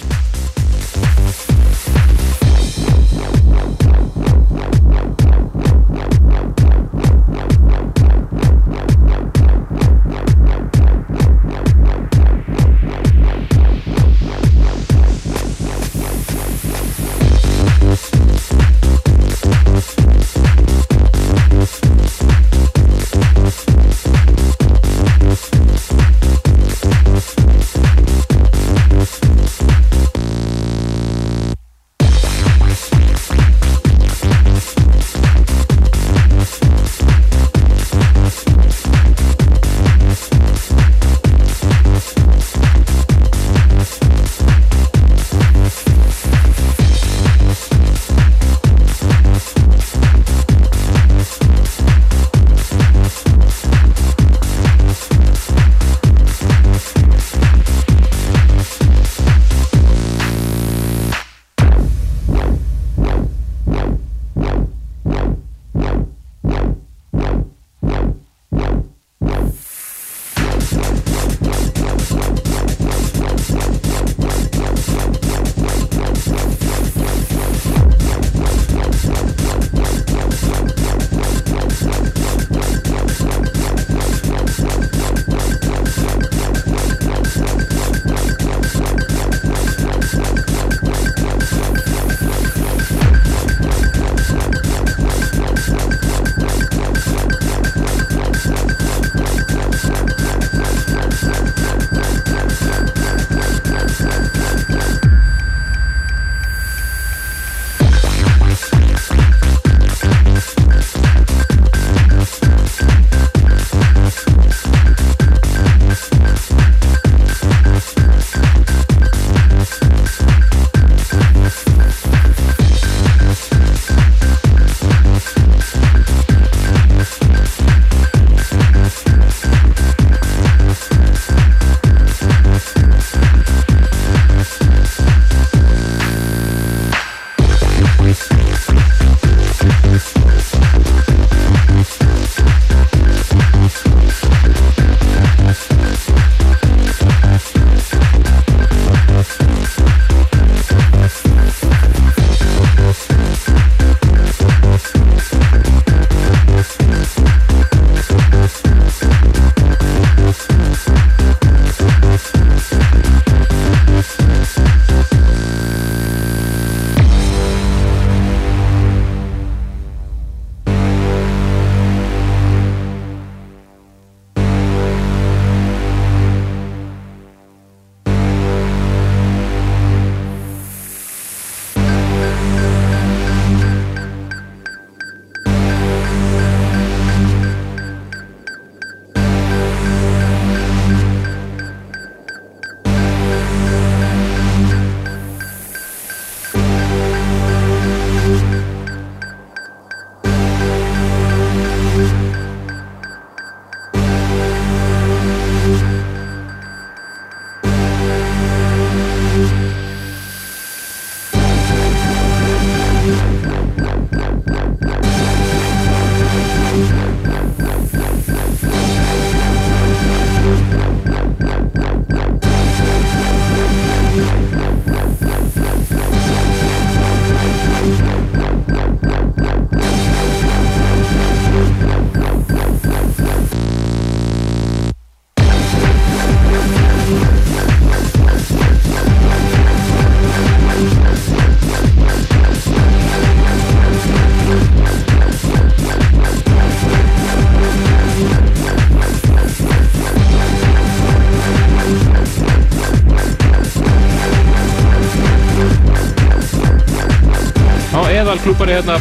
klúpari hérna.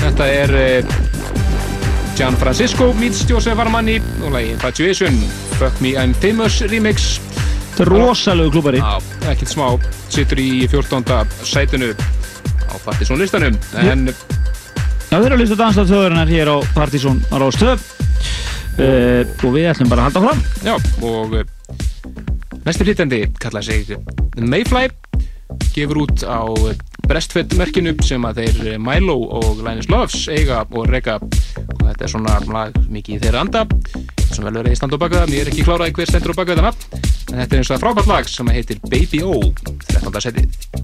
Þetta er uh, Gian Francisco meets Josef Armani og lagi Infatuation Fuck Me I'm Famous remix. Þetta er rosalegu klúpari Já, ekkert smá, sittur í 14. sætinu á Partizón listanum en Já, þeir eru að lista dansað þjóðurinnar hér á Partizón á Rástöð uh, og við ætlum bara að halda fram Já, og uh, Næsti flytjandi kalla sig Mayfly gefur út á Breastfed merkinu sem að þeir Milo og Linus Loves eiga og reka og þetta er svona lag mikið í þeirra anda sem vel verið í stand og baka það, mér er ekki kláraði hver stendur og baka það en þetta er eins og frábært lag sem heitir Baby O 13. setið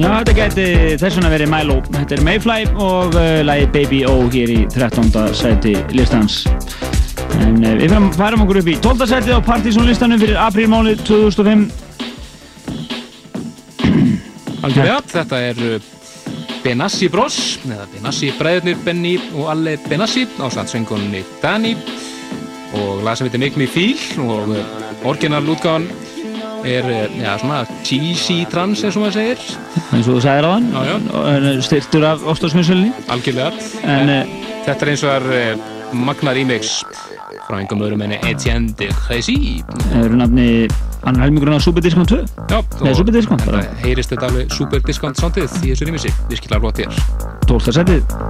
Já, þetta geti þess vegna verið Milo. Þetta er Mayfly og uh, lagi Baby O hér í 13. sæti listans. En uh, við færum, færum okkur upp í 12. sætið á Partizón listanum fyrir aprílmánuð 2005. Algjörlega, þetta er uh, Benassi Bros, eða Benassi bræðurnir Benny og Alle Benassi ásand söngunni Dani og lag sem heitir Make Me Feel og uh, orginal útgáðan er uh, já, svona cheesy trans eins og maður segir eins og þú sagðir á hann já. styrtur af Óstarsmjössulni algjörlega. En, en þetta er eins og það er magna remix. Frá einhverjum öðrum enni Etienne de Crécy. Eru nafni annar helmingurinn á Super Discount 2 Já, Nei, Super Discount bara. þetta alveg super discount soundið í þessu remixi, virkilega flott hér. 12. sætið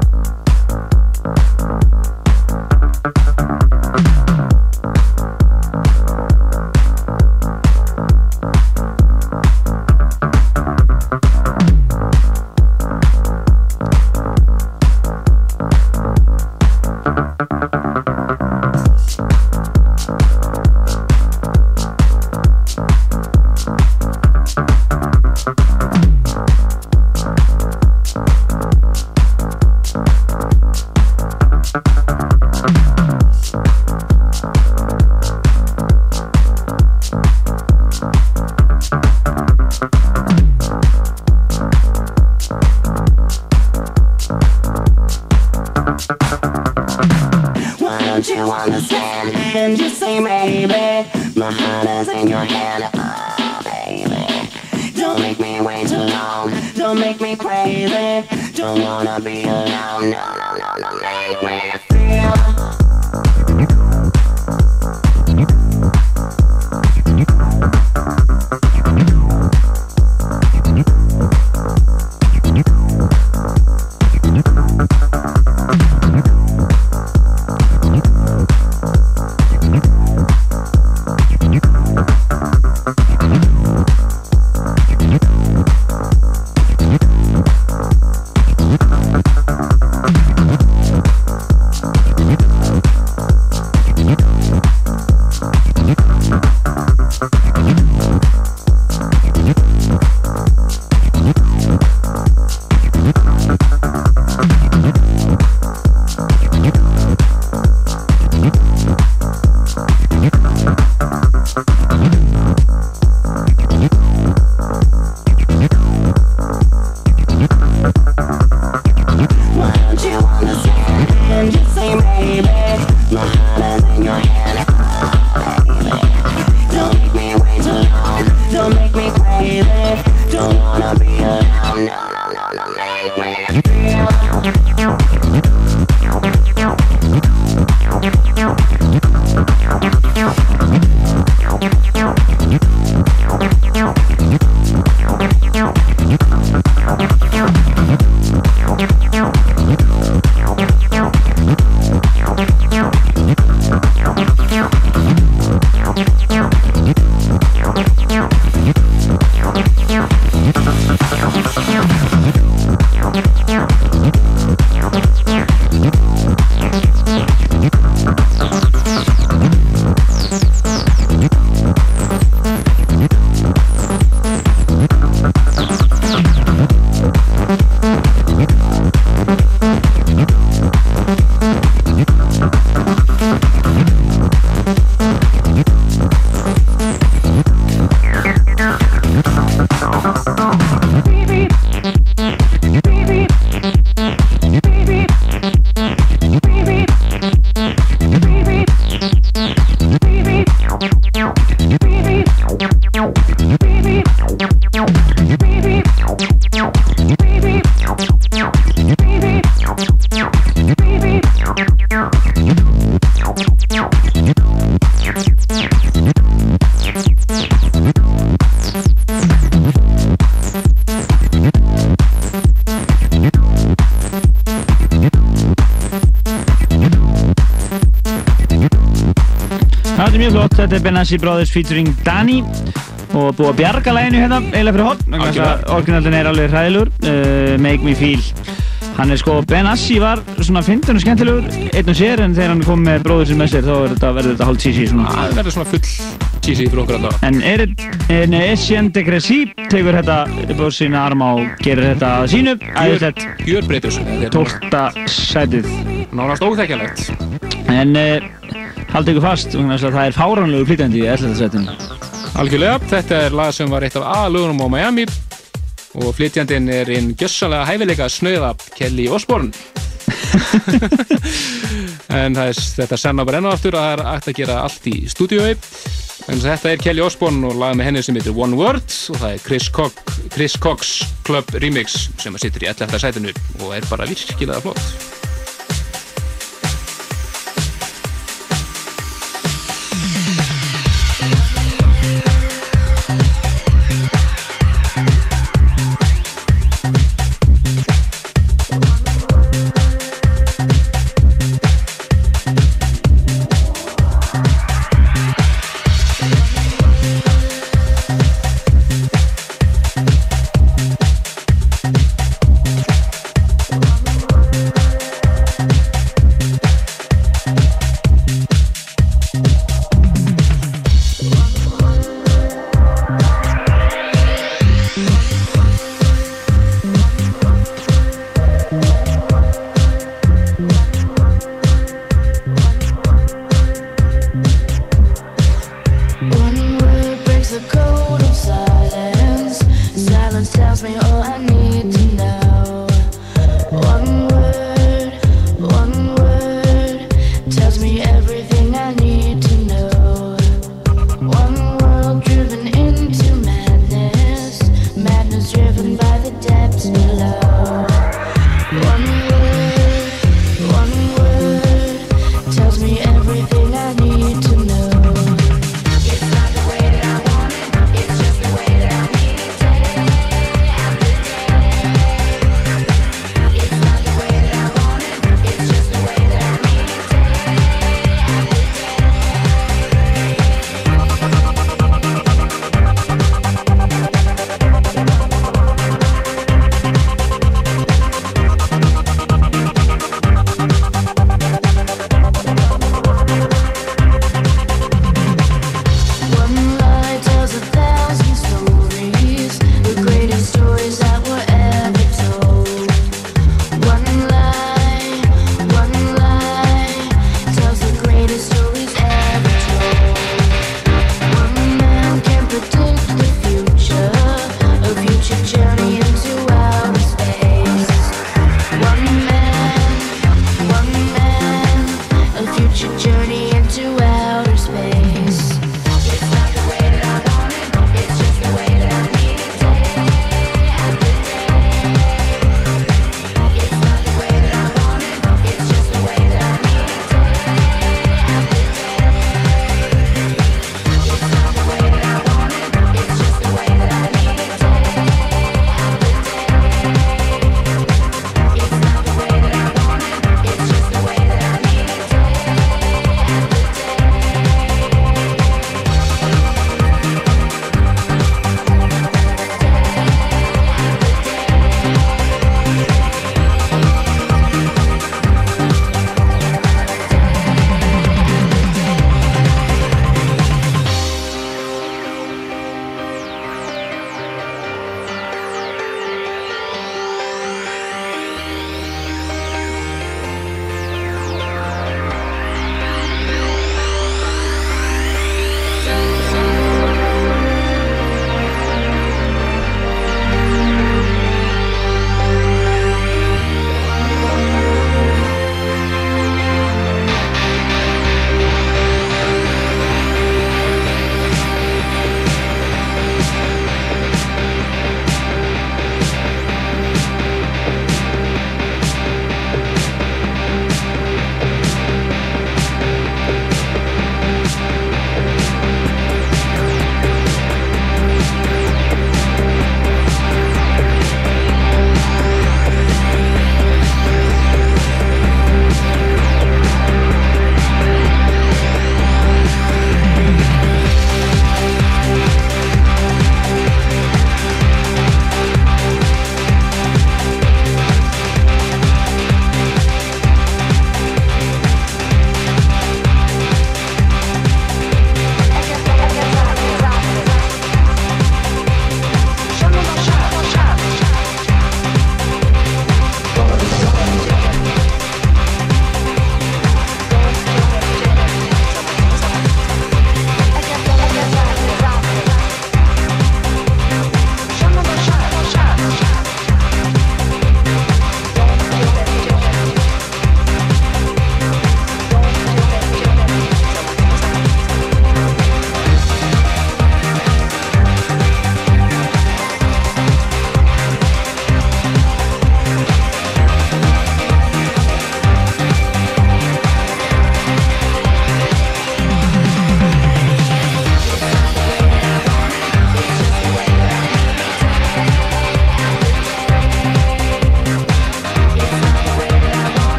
þetta er Benassi Brothers featuring Dani og búið að bjarga læginu hérna eiginlega fyrir þess að orginaldin er alveg hræðilegur uh, Make Me Feel. Hann er sko, Benassi var svona fyndun og skemmtilegur einn og sér en þegar hann kom með bróður sem með sér þá þetta, verður þetta hálf cheesy svona. Það verður svona full cheesy fyrir okkur alltaf. En er en Etienne de Gressy tegur þetta á sína arma og gerir þetta sínu æðislegt Gjör breytur þessu. Tólta sætið. Nánast óþekkjalegt En uh, haldið ykkur fast það er fáránlegu flytjandi í 11. sætinu Algjörlega, þetta er lag sem var eitt af aðlugunum á Miami og flytjandinn er einn gjössalega hæfileika snöða Kelly Osbourne en það er þetta senna bara enn og aftur að það er hægt að gera allt í stúdiói en þetta er Kelly Osbourne og lag með henni sem heitir One Word og það er Chris, Cox, Chris Cox Club Remix sem að situr í 11. sætinu og er bara virkilega flott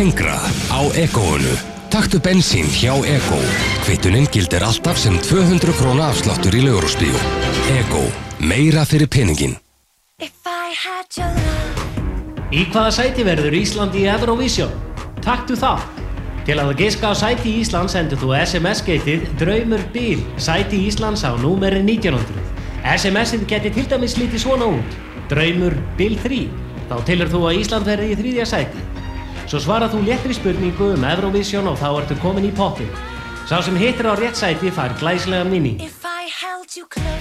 lengra á Egoinu. Taktu bensín hjá Ego. Kvittunin gildir alltaf sem 200 króna afsláttur í laugurúsbíu. Ego. Meira fyrir peningin. Í hvaða sæti verður Ísland í Eurovision? Taktu það! Til að giska á sæti Íslands sendur þú SMS-geitið Draumur Bíl, sæti Íslands á númeri 1900. SMS-ið geti til dæmis lítið svona út. Draumur Bíl 3. Þá tilur þú að Ísland verði í þriðja sæti. Svo svarað þú léttri spurningu um Eurovision og þá ertu komin í poppin. Sá sem hittir á rétt sæti fær glæslega minni.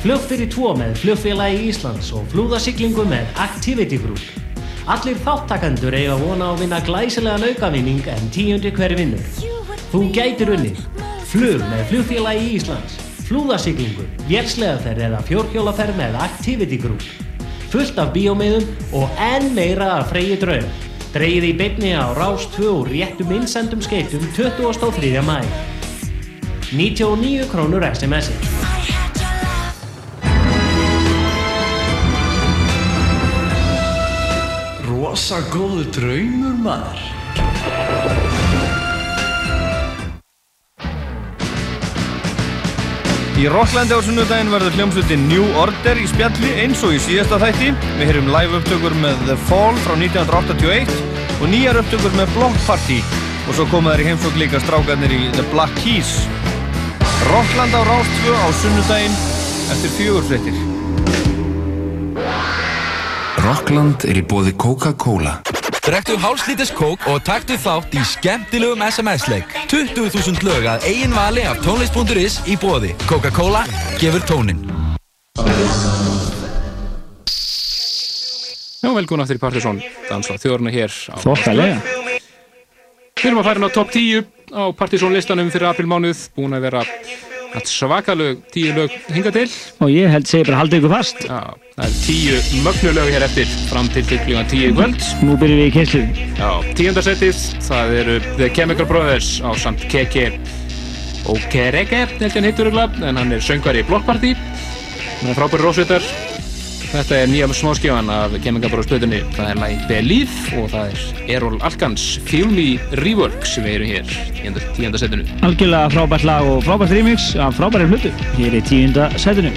Flug fyrir tvo með flugfélagi Íslands og flúðasiklingu með Activity Group. Allir þáttakandur eiga vona á að vinna glæsilegan aukavinning en tíundi hver vinnur. Þú gætir unni. Flug með flugfélagi Íslands. Flúðasiklingu, vélslegaferð eða fjórhjólaferð með Activity Group. Fullt af bíómiðum og enn meira af freyji draum. Dreigið í beinni á Rás 2 og réttum innsendum skeitum 23. mæ. 99 krónur SMS-ið. Rosa góðu draumur maður Í Rocklandi á sunnudaginn verður hljómsveitin New Order í spjalli eins og í síðasta þætti. Við heyrum live upptökur með The Fall frá 1981 og nýjar upptökur með Block Party og svo koma þær í heimsók líka strákarnir í The Black Keys. Rockland á Rástfjö á sunnudaginn eftir fjögurfrettir. Rockland er í bóði Coca-Cola. Drektu hálslítis kók og taktu þátt í skemmtilegum SMS-leik. 20.000 lög að eigin vali af tónlist.is í bóði. Coca-Cola gefur tónin. Já, velkomin aftur í Partiðsson, dansa þjórna hér á Þokkalega. Við erum að fara inn á top 10 á Partiðsson listanum fyrir aprilmánuð, búin að vera svakalög, 10 lög hinga til. Og ég held segi bara haldið ykkur fast. Já, það er 10 mögnulög hér eftir fram til klíma 10 í kvöld. Nú byrjum við í kynslu. Já, tíundarsettið, það eru The Chemical Brothers á samt Keke Okereke, held ég hann hittur en hann er söngvar í Block Party. Hann er frábæri rósveitar. Þetta er nýja smáskjáðan af Chemical Brothers stöðunni. Það er lagi Believe og það er Errol Alkans Feel Me Rework sem við erum hér í tíundarsettinu. Algjörlega frábært lag og frábært remix af frábæri hlutu. Hér í tíunda sætinu.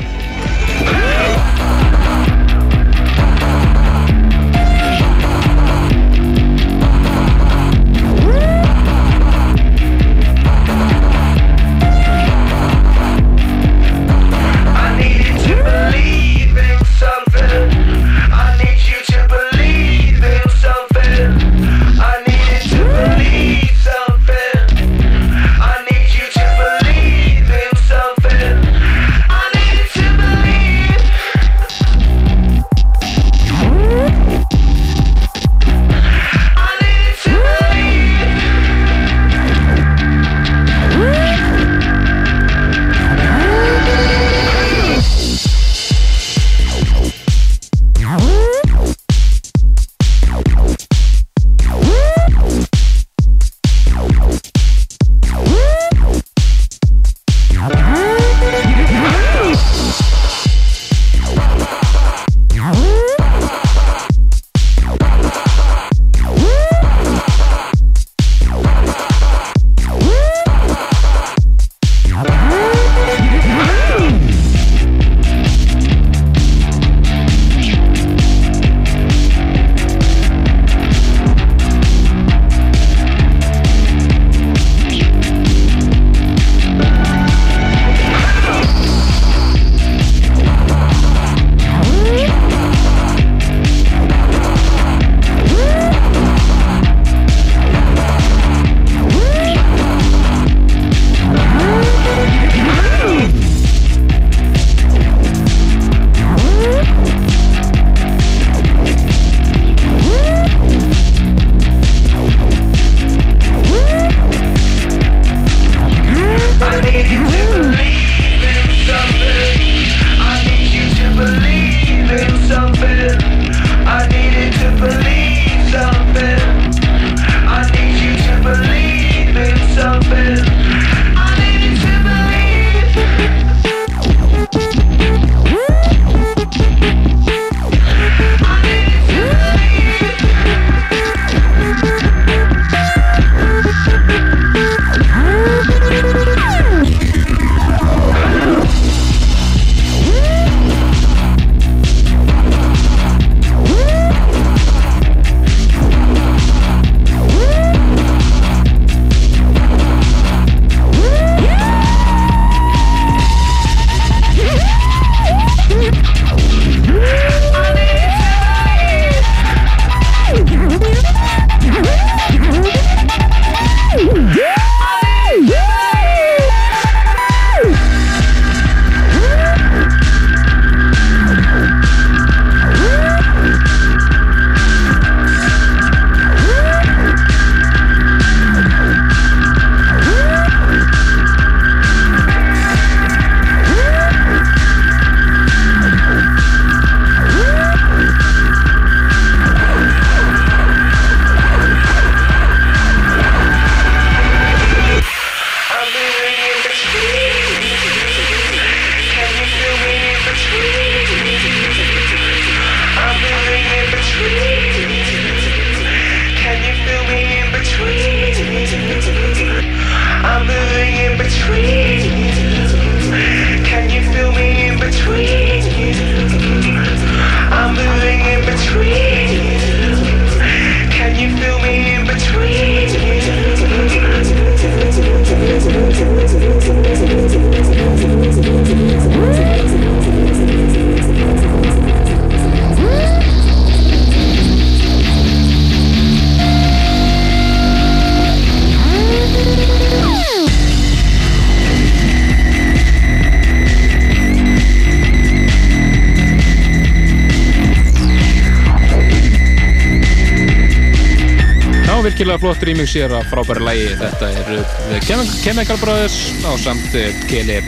Remix hér af frábæri lægi. Þetta er The Chem- Chemical Brothers á samt Keli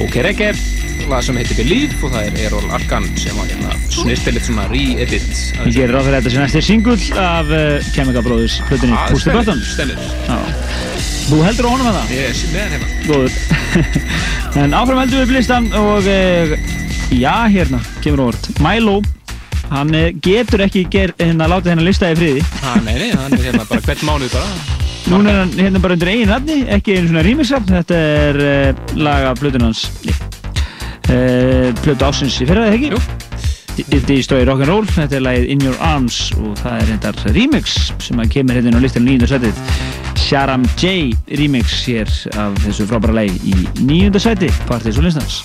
Okereke, lag sem heitir Believe og það er Errol Arkan sem var hérna snirstilit svona re-edit. Ég gerir ráð fyrir þetta sem næst er singull af uh, Chemical Brothers hlutinni stellir. Já. Þú heldur á honum að það? Ég er hann hérna. Góður. en áfram heldur við upp listan og uh, já, hérna, kemur óvart. Milo, hann uh, getur ekki ger, hérna, látið hennar lista í friði. Ha, nei, nei, hann er hérna bara hvern mánuð bara. Núna er hann hérna bara undir eigin nafni, ekki einu svona remixar. Þetta er uh, lag af plötun hans. Uh, plötu ásins í fyrra, eða ekki? Jú. Destroy Rock'n'Roll, þetta er lagið In Your Arms og það er hendar remix sem að kemur hérna á listan nýjunda sætið. Sharam J remix hér af þessu frábæra lagi í nýjunda sæti, partys og listans.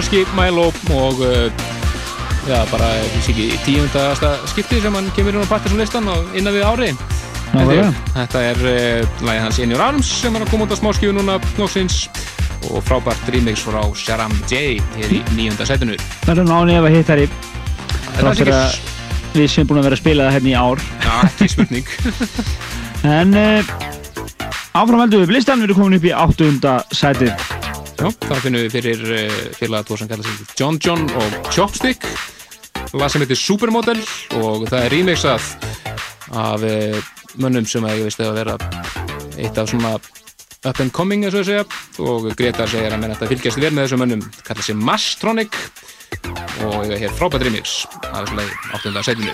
Skoski Milo og uh, já, bara, tíundasta skipti sem hann kemur inn á Partisan listan og innan við ári. Nákvæmlega. Þetta er uh, lagið hans Your Arms sem að koma út á smáskífu núna nógsins og frábært remix frá Sharam J hér í nýjunda setinu. Það er án efa hittari er Þrátt fyrir að við sem búin að vera að spila það hérna í ár. Já, ekki spurning. En uh, áfram heldum við listan Við erum komin upp í áttunda sætið Já, það finnum við fyrir uh, félaga tvo sem kallar sig John John og Chopstick. Lag sem heitir Supermodel og það er remixað af uh, mönnum sem að ég veist að vera eitt af svona up and coming eins og að segja. Og Gretar segir að menn að þetta fylgjast vel með þessum mönnum. Kallar sig Mastronic og ég hér frábært remix af þessu lagi 8. setinu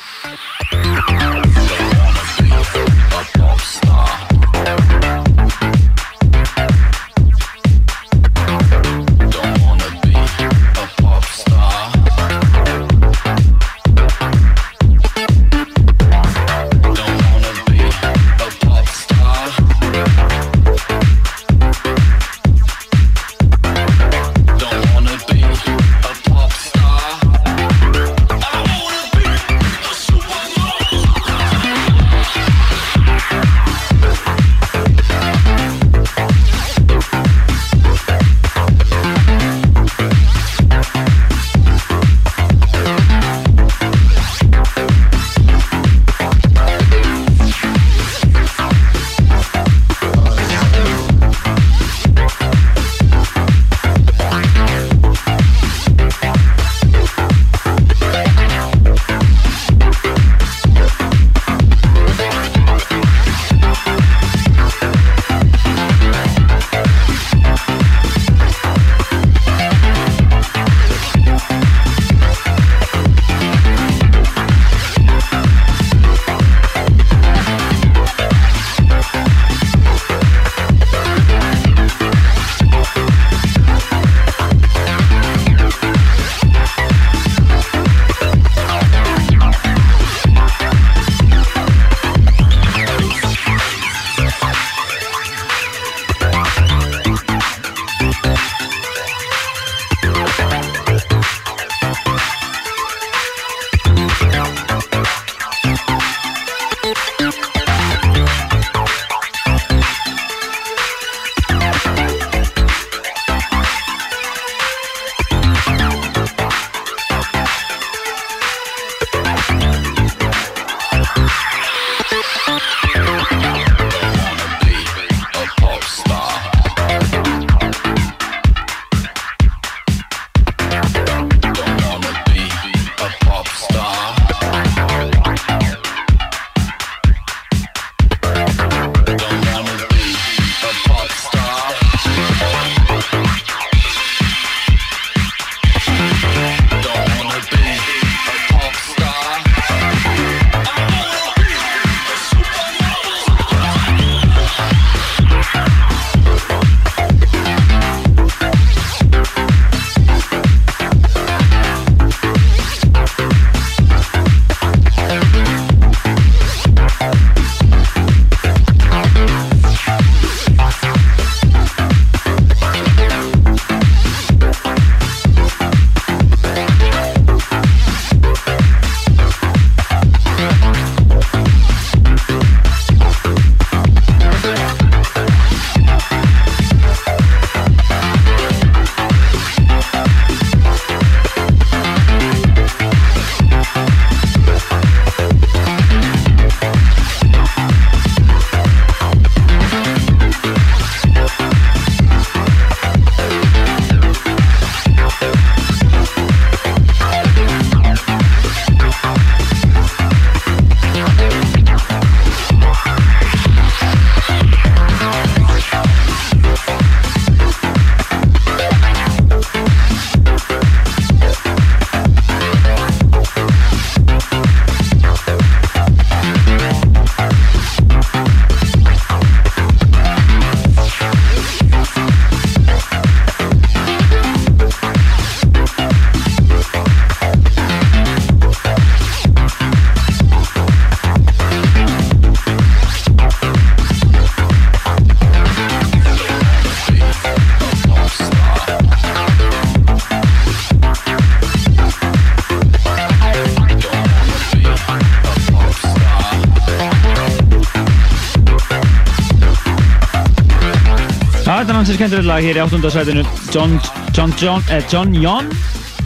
skemmtilegt lag hér í áttundasætinu. John, John, John, eh, John John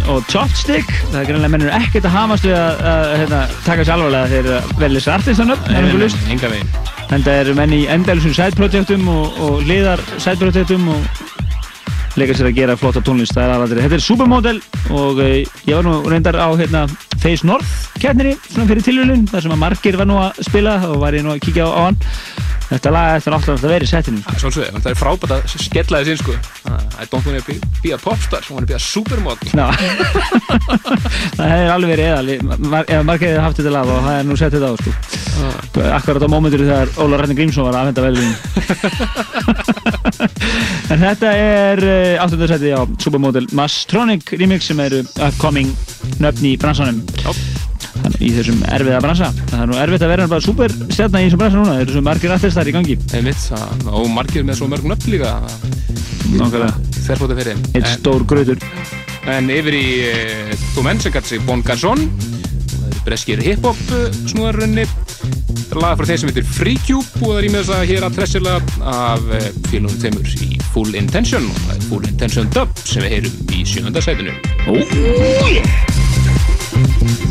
og Chopstick. Það er greinlega mennur ekkert að hamast við að, að hérna, taka sér alvarlega þegar velja er nei, lust enga veginn. En það eru menn í endalusum sætprojektum og, og liðar sætprojektum og leika sér að gera flotta tónlist. Það er aðaldri. Þetta er Supermodel og uh, ég var nú reyndar á hérna, Face North keppninni svona fyrir tilvílun þar sem að margir var nú að spila og var ég nú að kíkja á, á hann Þetta lag eftir náttúrulega að vera í setinu. Svolsögðu, það er frábært að skella þess inn sko I don't wanna be, be a popstar, I wanna be a supermodel. Já Það hefur alveg verið eðal ef margir hefði haft þetta lag og það er nú sett þetta á sko. Akkurat á mómentur þegar Óla Rættin Grímsson var að afhenda velvin En þetta er uh, áttundarsæti á Supermodel Mastronic remix sem eru upcoming nöfn í bransanum í þessum erfiða bransa. Það er nú erfitt að vera bara superstjarnar í þessum bransa núna. Það eru svo margir artistar í gangi. Það- og margir með svo mörg nöfn líka. Nákvæmlega. Þerfóta fyrir Eitt stór gröður En yfir í gæti sig Bon eru breskir hip-hop uh, snúðarunni er laga frá þeim sem heitir Free Cube og það er í með þess að hér að tressilega af uh, félagum þeimur í Full Intention. Og það er Full Intention Dub sem við heyrum í sjönda sætinu. Oh yeah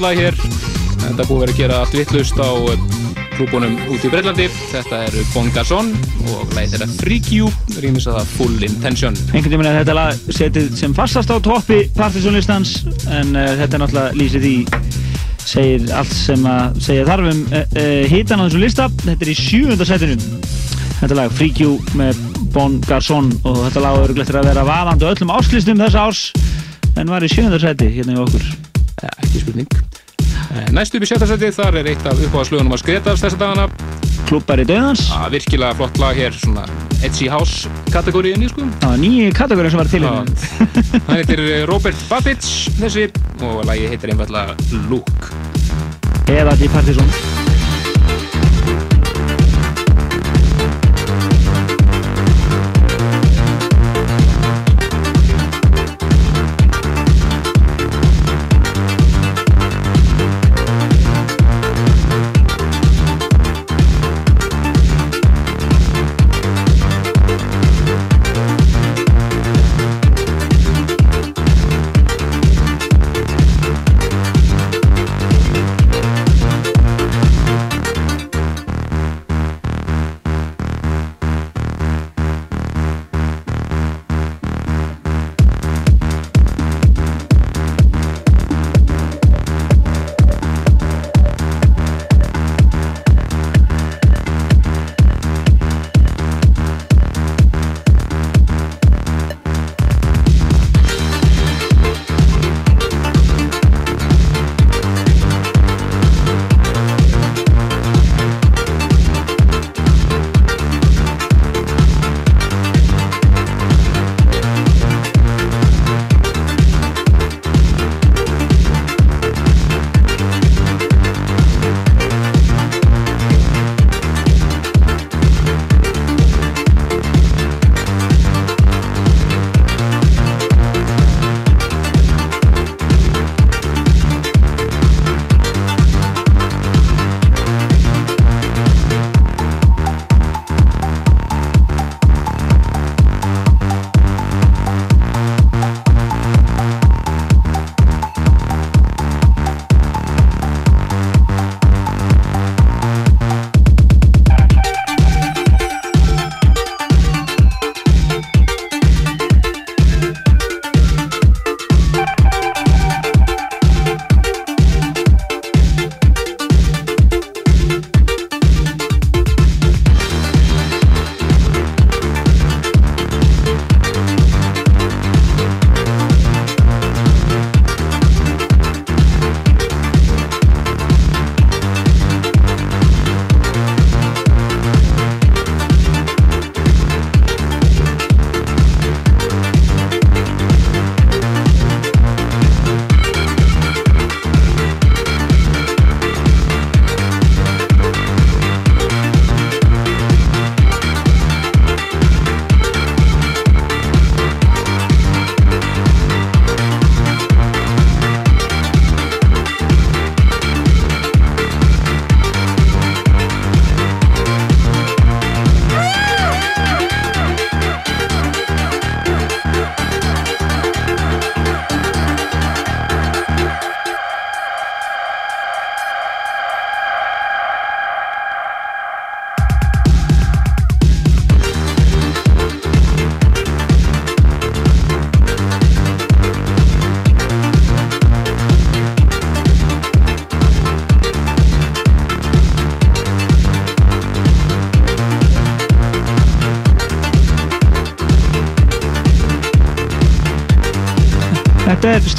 flott lag hér. Þetta er búið vera að gera allt vittlust á eh, klúbunum út í Breitlandi Þetta er Bon Garçon og lagið þeirra Freak You. Rýmis að það Full Intention. Einhvern veginn er þetta lag setið sem fastast á toppi partysónlistans en uh, þetta er náttúrulega lýsið í segir allt sem að segja þarf um uh, uh, hitan á þessu lista. Þetta er í sjöunda setinu. Þetta lag Freak You með Bon Garçon og þetta lag er örglegt að vera vaðandi á öllum áslistum þessa árs en var í sjöunda seti hérna í okkur. Ja, ekki spurning Eh, Næst upp í sjötta seti þar er eitt af uppáðslögunum að skretast þessa dagana. Klubbar í döðans ah, Virkilega flott lag hér, svona Edgy House kategóriðinni sko. Það var nýji kategóri sem var til hérna Hann heitir eh, Robert Babbage þessi og lagi heitir einfallega Look. Eða til partysón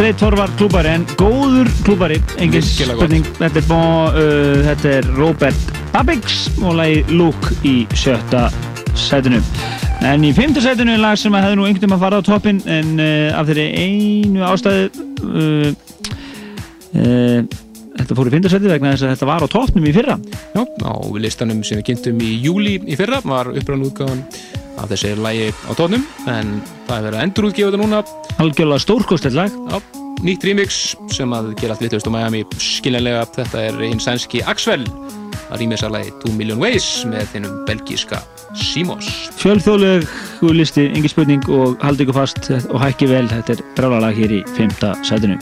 Straight Forward klúbari en góður klúbari, engin spurning. Þetta er, bon, uh, þetta er Robert Babbix og lagi Luke í sjötta sætinu. En í fymta sætinu er lag sem hefði nú einhvern veginn að fara á toppin en uh, af þeirri einu ástæðu uh, uh, þetta fór í fymta sætinu vegna þess að þetta var á toppnum í fyrra. Já, á listanum sem við kynntum í júli í fyrra var upprann útgáðan af þessi lagi á tónum en það er verið að endur útgefa þetta núna. Algjörlega stórkostið lag. Já, nýtt remix sem að gera allt vitlaust á Miami skiljanlega, þetta er hinn sænski Axwell að rýmis að lagi 2 Million Ways með þinnum belgíska Simos. Fjölþjóðlegu listi, engin spurning og haldi ykkur fast og hækki vel. Þetta er brálalag hér í fymta sætinu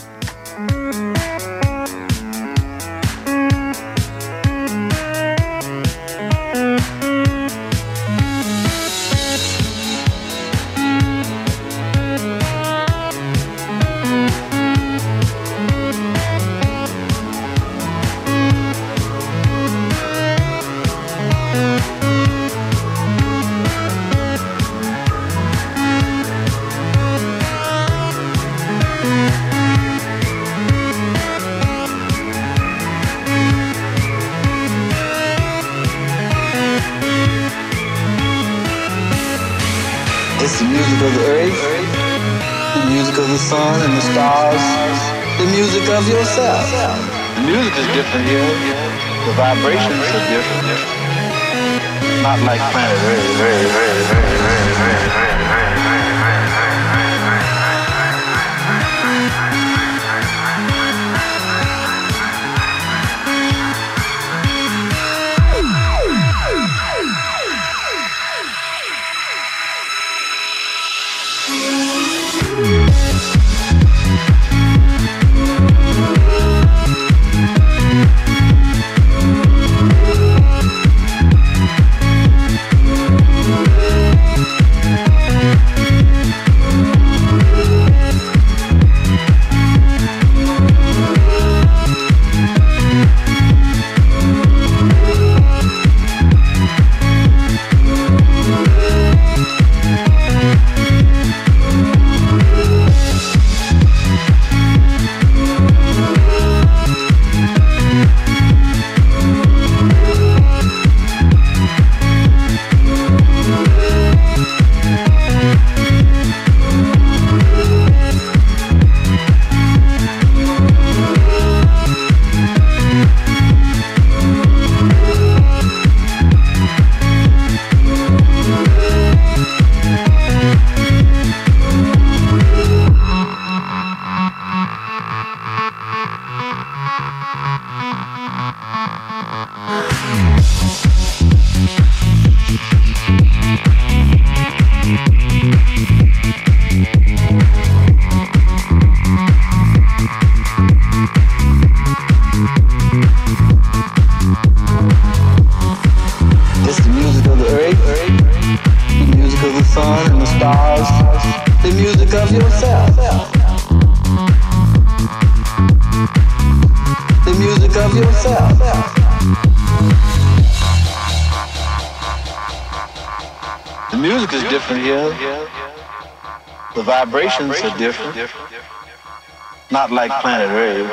Like planet Earth.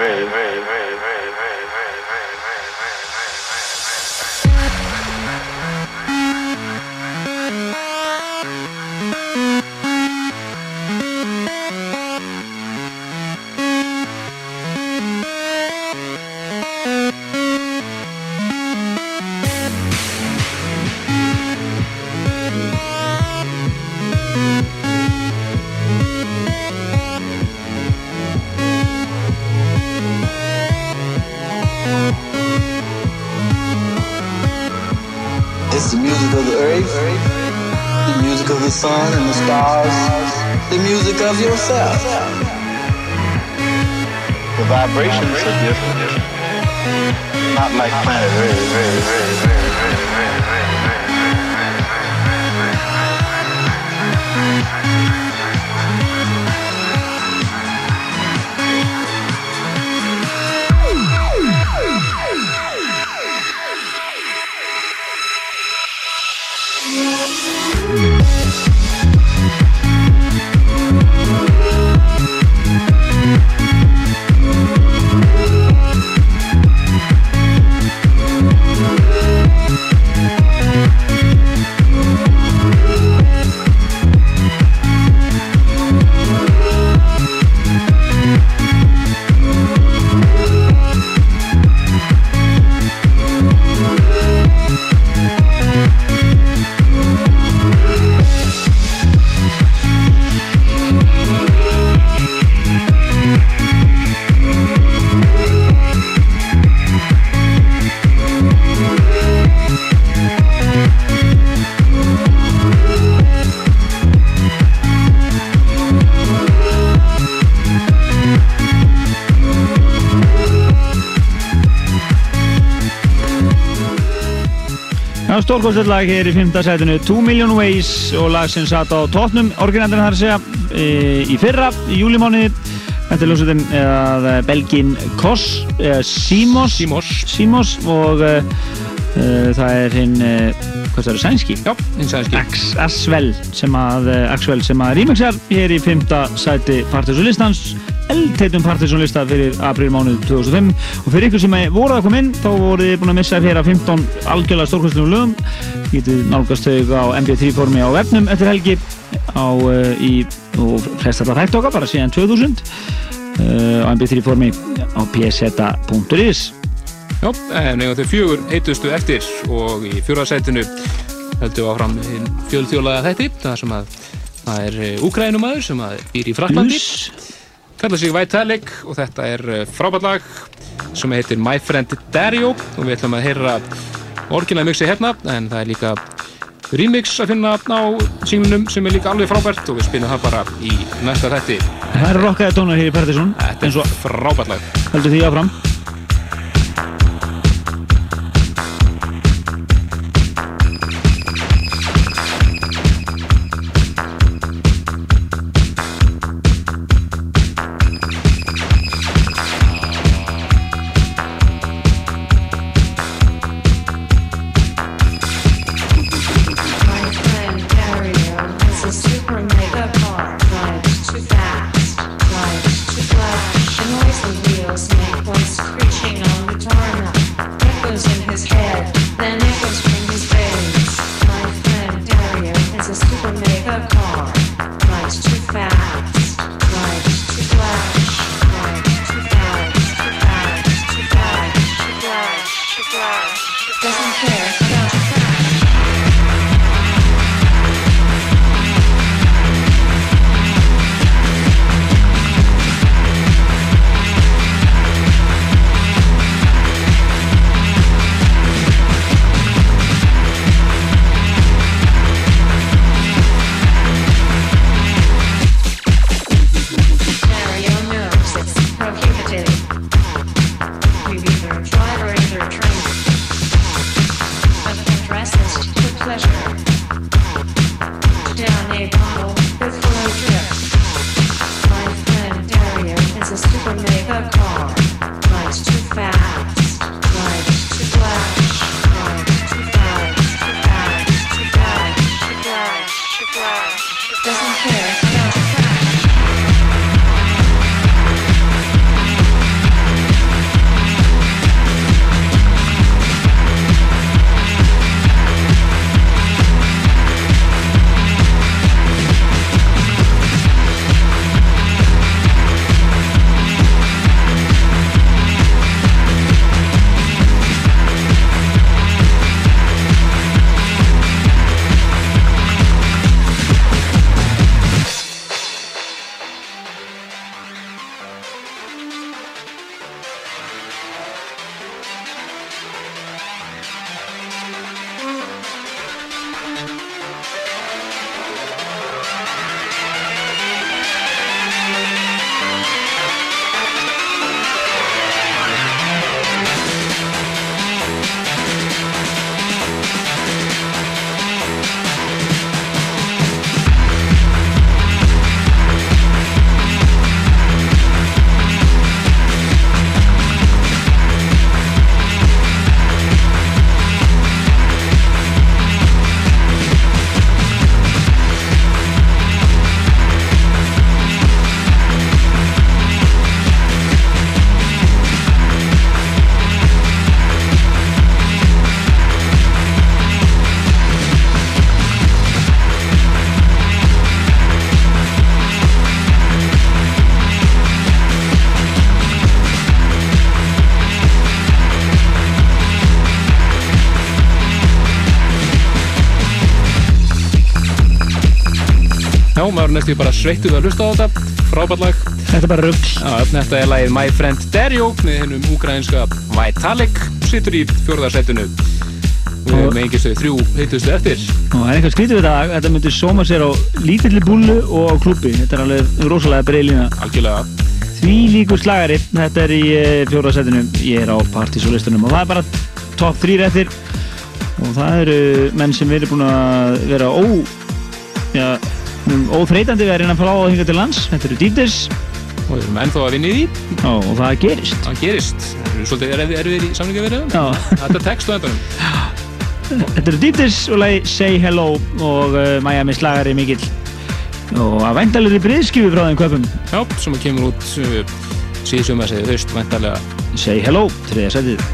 Sun and the stars, the music of yourself. The vibrations are different. Not like planet Earth. Stórkostlegt lag hér í 5. sætinu 2 Million Ways og lag sem satt á tóknum orginandinn þar að segja e, í fyrra, í júlimániði Þetta er ljósutin eða Belgin Kos, eða Simos Simos, Simos og e, e, það er hinn e, hvað það eru, sænski? Já, hinn sænski Ax, Aswell sem að, e, Axwell sem að remixar hér í 5. sæti Partiðsúlistans eldheitum partysónlista fyrir april mánuð 2005 og fyrir ykkur sem voru að koma inn þá voruð þið búin að missa hér að 15 algjörlega stórkvæstunum lögum. Getið nálgast þau á mp3 formi á webnum eftir helgi á, uh, í, og flest allar hægt okkar bara síðan 2000 uh, á mp3 formi á pseta.is Já, en eigum þau fjögur heitustu eftir og í fjórðarsætinu höldum við áfram fjöldþjólaða þætti það sem að það er Úkrænumæður sem að býr í Fraklandi kallar sig Vitalik og þetta er eh, frábært lag sem heitir My Friend Dario og við ætlum að heyra orginlega mixi hérna en það er líka remix að finna á singlunum sem er líka alveg frábært og við spilum það bara í næsta þætti. Það eru rockaði tónar hér í Partisón Þetta er svo frábært lag. Heldur því áfram Er næstu bara sveittuð að hlusta á þetta. Frábært lag. Þetta er bara rugg þetta er lagið My Friend Dario með hennum úgrænska Vitalik situr í fjórðarsætinu og við engist þau þrjú heitustu eftir. Og það er eitthvað skrítið við þetta þetta myndir sóma sér á lítilli búlu og á klubbi þetta er alveg rosalega breylina algjörlega. Því líkur slagari þetta er í fjórðarsætinu ég er á partysólistunum og það er bara top 3 eftir. Og það eru menn sem verið búin að vera ó já, óþreytandi við að reyna að fá á hinga til lands. Þetta eru Dýrdis og við erum ennþá að vinna í því. Ó, og það gerist. Það gerist, það eru svolítið erfið, erfið í samlingaverðum Já. þetta er text á endanum. Þetta eru Dýrdis og lagi Say Hello og uh, Miami slagari mikill. Og að væntalegri briðskifu frá þeim köpum Já, sem kemur út uh, síðsum að segja haust væntalega Say hello, þriðja setið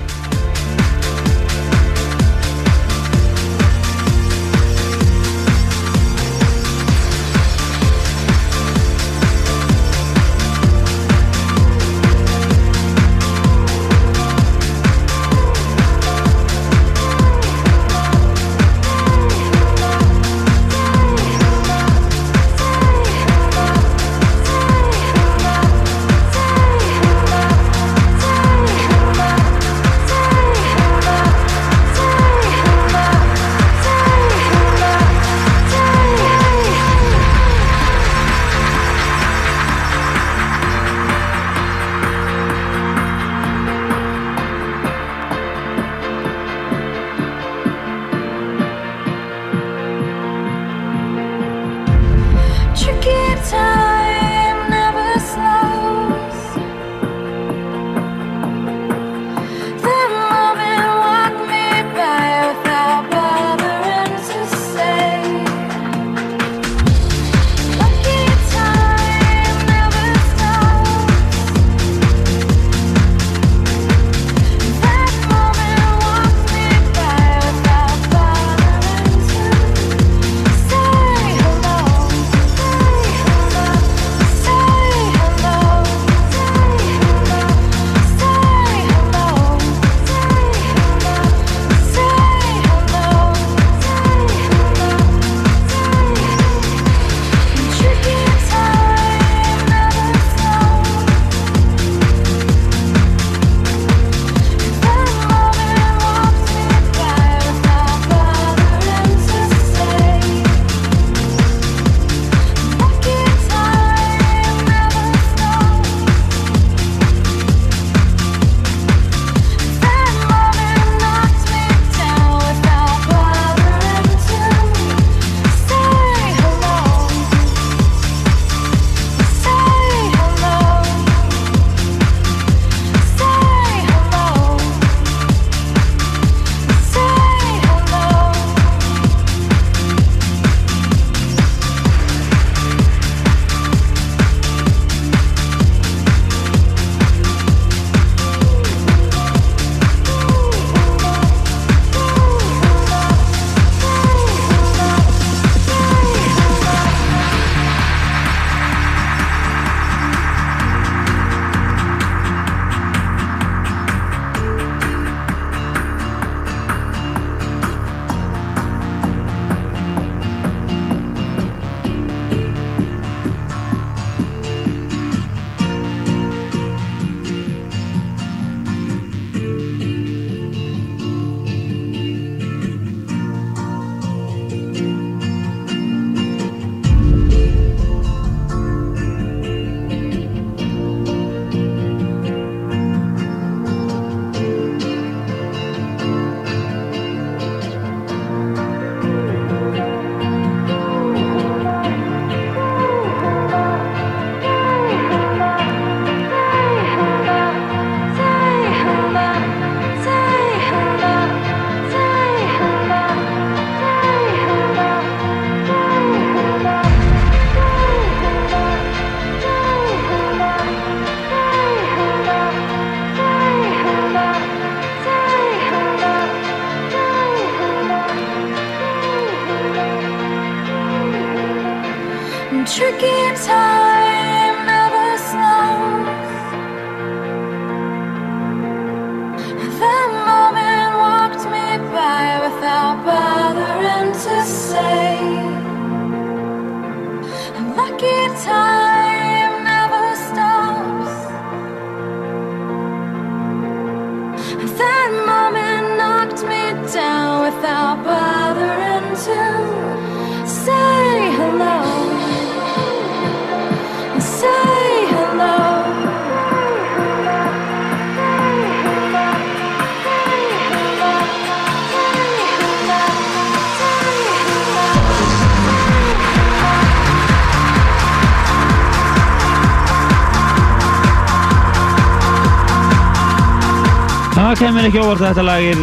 Kemur ekki óvart að þetta lag er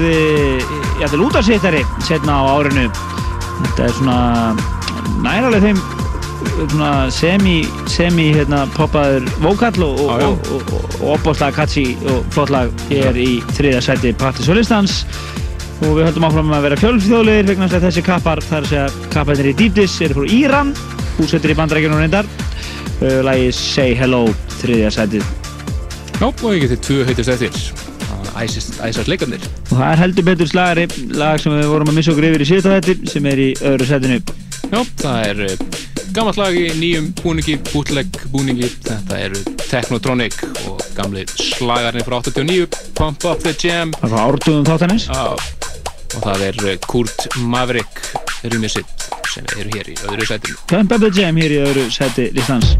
jæfnvel útarsittari setna á árinu. Þetta er svona næraleg þeim svona semi, semi hérna, poppaður vókall og, og, og, og, opbáslega catchy og flott lag hér í þriða sæti Party Solistans. Og við höldum áfram að vera fjölfþjóðlegir vegna þessi kappar, það er að kapparnir í Dýptis eru frá Íran, búsettir í bandarækjunum reyndar. Uh, lagi Say Hello, þriðja sætið. Já, og ég geti tvö heitist eftir Æsast leikarnir og það er heldur betur slagari lag sem við vorum að missa okkur yfir í síðasta þetta sem er í öðru sætinu Já, það er uh, gammalt lag í nýjum búningi, bootleg búningi. Þetta eru Technotronic og gamli slagarnir frá 89 Pump Up The Jam. Það var ártugum þáttanins Já, og það er uh, Kurt Maverick Rumisitt sem eru hér í öðru sætinu Pump Up The Jam hér í öðru sæti listans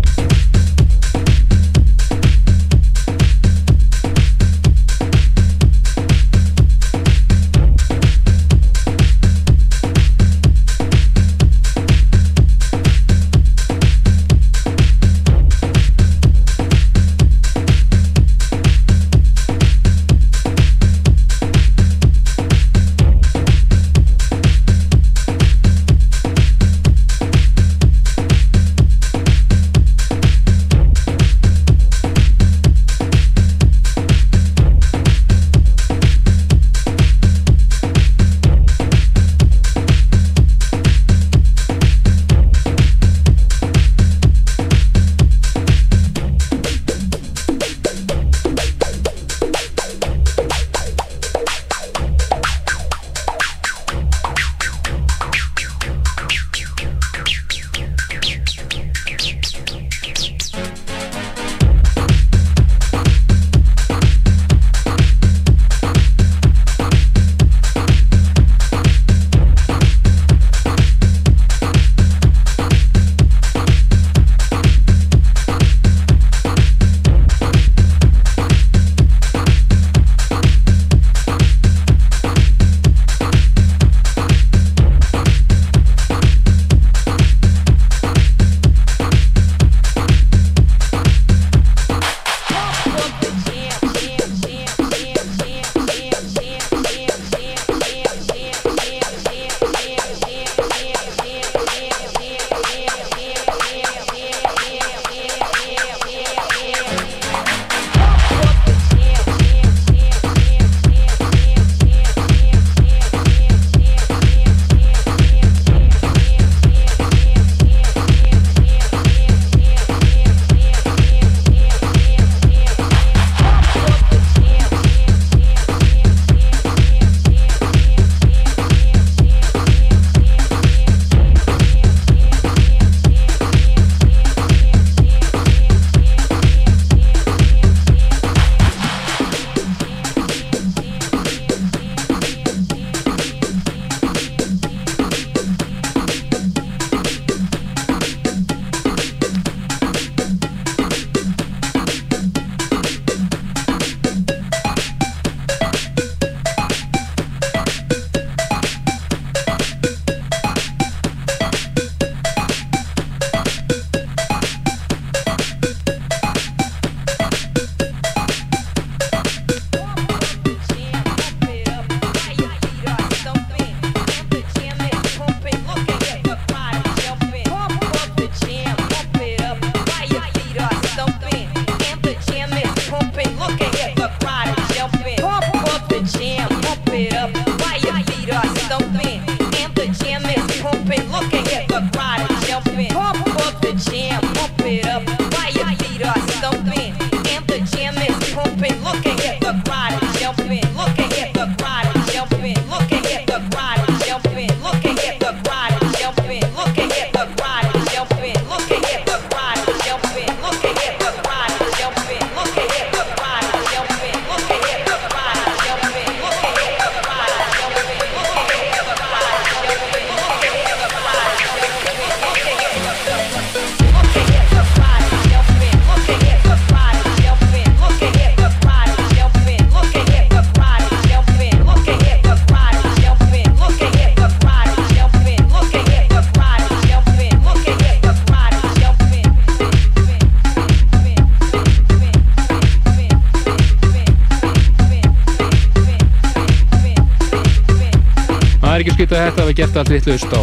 allt vittlust á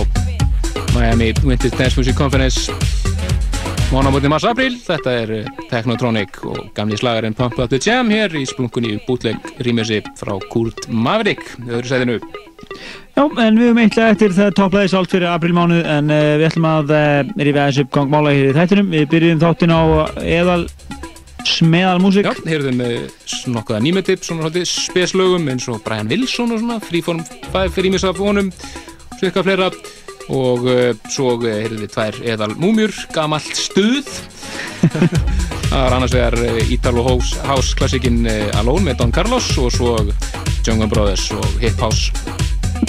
Miami Winter Dance Music Conference Mánamotin mars april, þetta er eh, Technotronic og gamli slagarinn Pump Up The Jam hér í splunkunni bootleg rýmjösi frá Kurt Maverick öðru sæðinu. Já, en við höfum eitthvað eftir það topplaði sált fyrir aprilmánuð en uh, við ætlum að uh, rífa þessu upp gangmála hér í þættinum. Við byrjum þáttinn á eðal smeðal músík. Já, heyrðum uh, nokkuða nýmetip, svona svolítið speslögum eins og Brian Wilson og svona, Freeform 5 rýmjös af honum, svo eitthvað fleira. Og uh, svo uh, heyrðum við tvær eðal múmjur, gamalt stuð. Það var annars vegar uh, Italo House, House klassikinn Alone með Don Carlos og svo Jungle Brothers og Hip House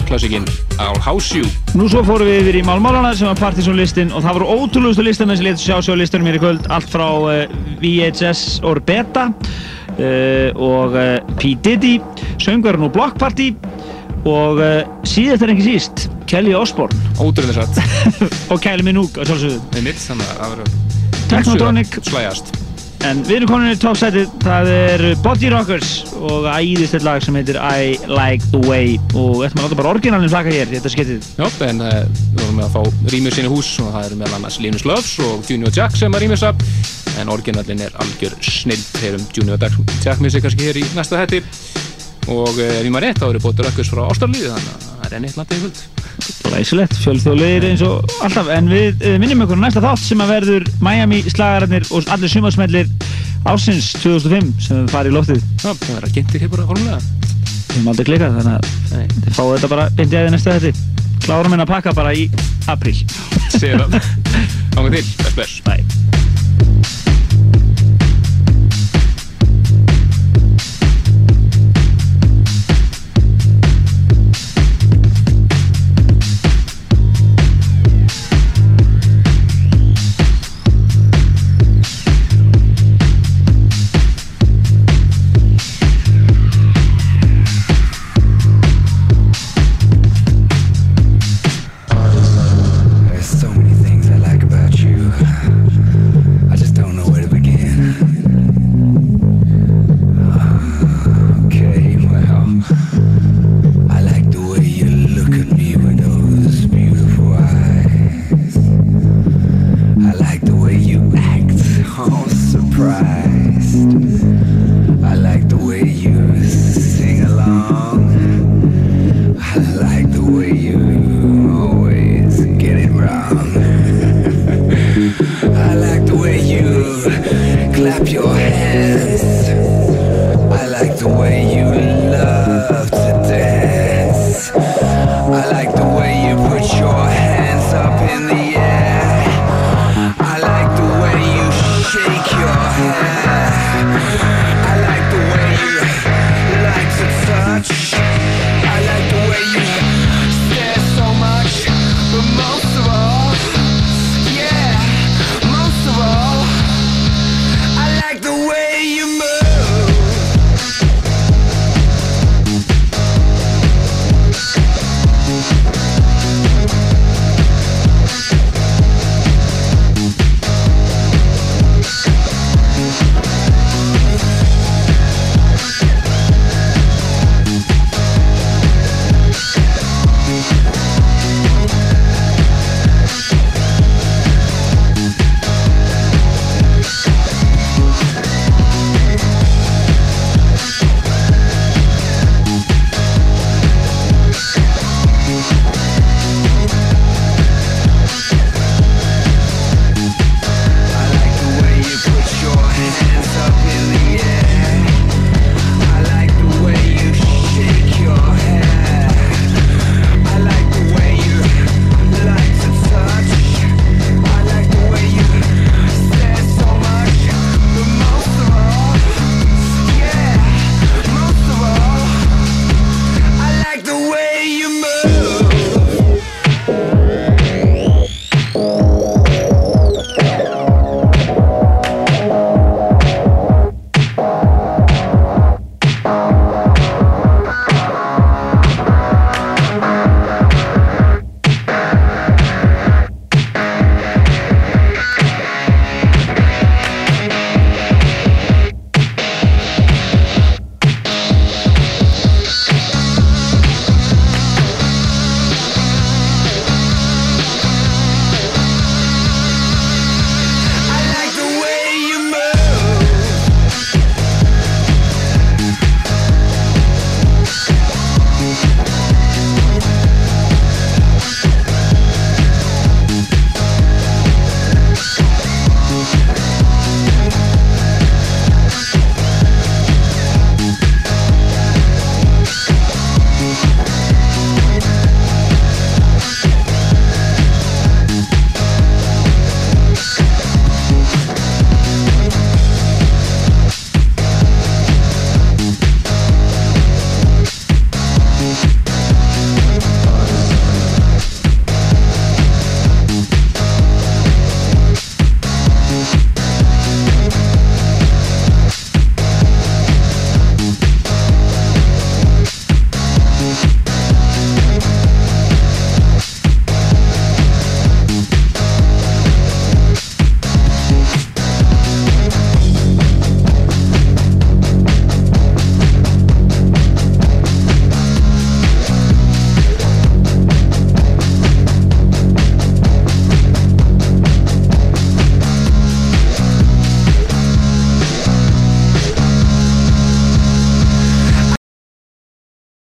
klassikinn I'll House You. Nú svo fórum við yfir í Málmálana sem var Partisan listin og það voru ótrúlegustu listina sem létt sjá sjá listunum hér í kvöld. Allt frá VHS or Beta og P. Diddy söngverðin og Block Party og síðast er ekki síst Kelly Osbourne. Ótrúlega satt. Og Kylie Minogue á sjálfsögðu. Með mitt, þannig að það var Technotronic Slæjast En við erum komin í toppsætið, það er Body Rockers og æðist eitt lag sem heitir I Like The Way. Og þetta maður láta bara orginalinn flaka hér, þetta er skemmtið. Já, en uh, við vorum með að fá rýmur sinni hús og það eru meðal annars Linus Loves og Junior Jack sem að rýmursa en orginalinn er algjör snill hér um Junior Jack missi kannski hér í næsta hætti og uh, ef ég maður rétt þá eru Body Rockers frá Ástralíði þannig að það er enn eitt landið í kvöld. Læsilegt, fjölþjóðlegir eins og alltaf, en við uh, minnum ykkur næsta þátt sem að verður Miami slagararnir og allir sumarsmellir ásins 2005 sem við farið í loftið. Já, það verður að kynntir hér bara formulega. Við höfum aldrei klikkað, þannig að þið fáu þetta bara bindið aðeins næsta þetta. Klárum henn að pakka bara í apríl. Sér það. Gáðum til. Bless, bless. Bye.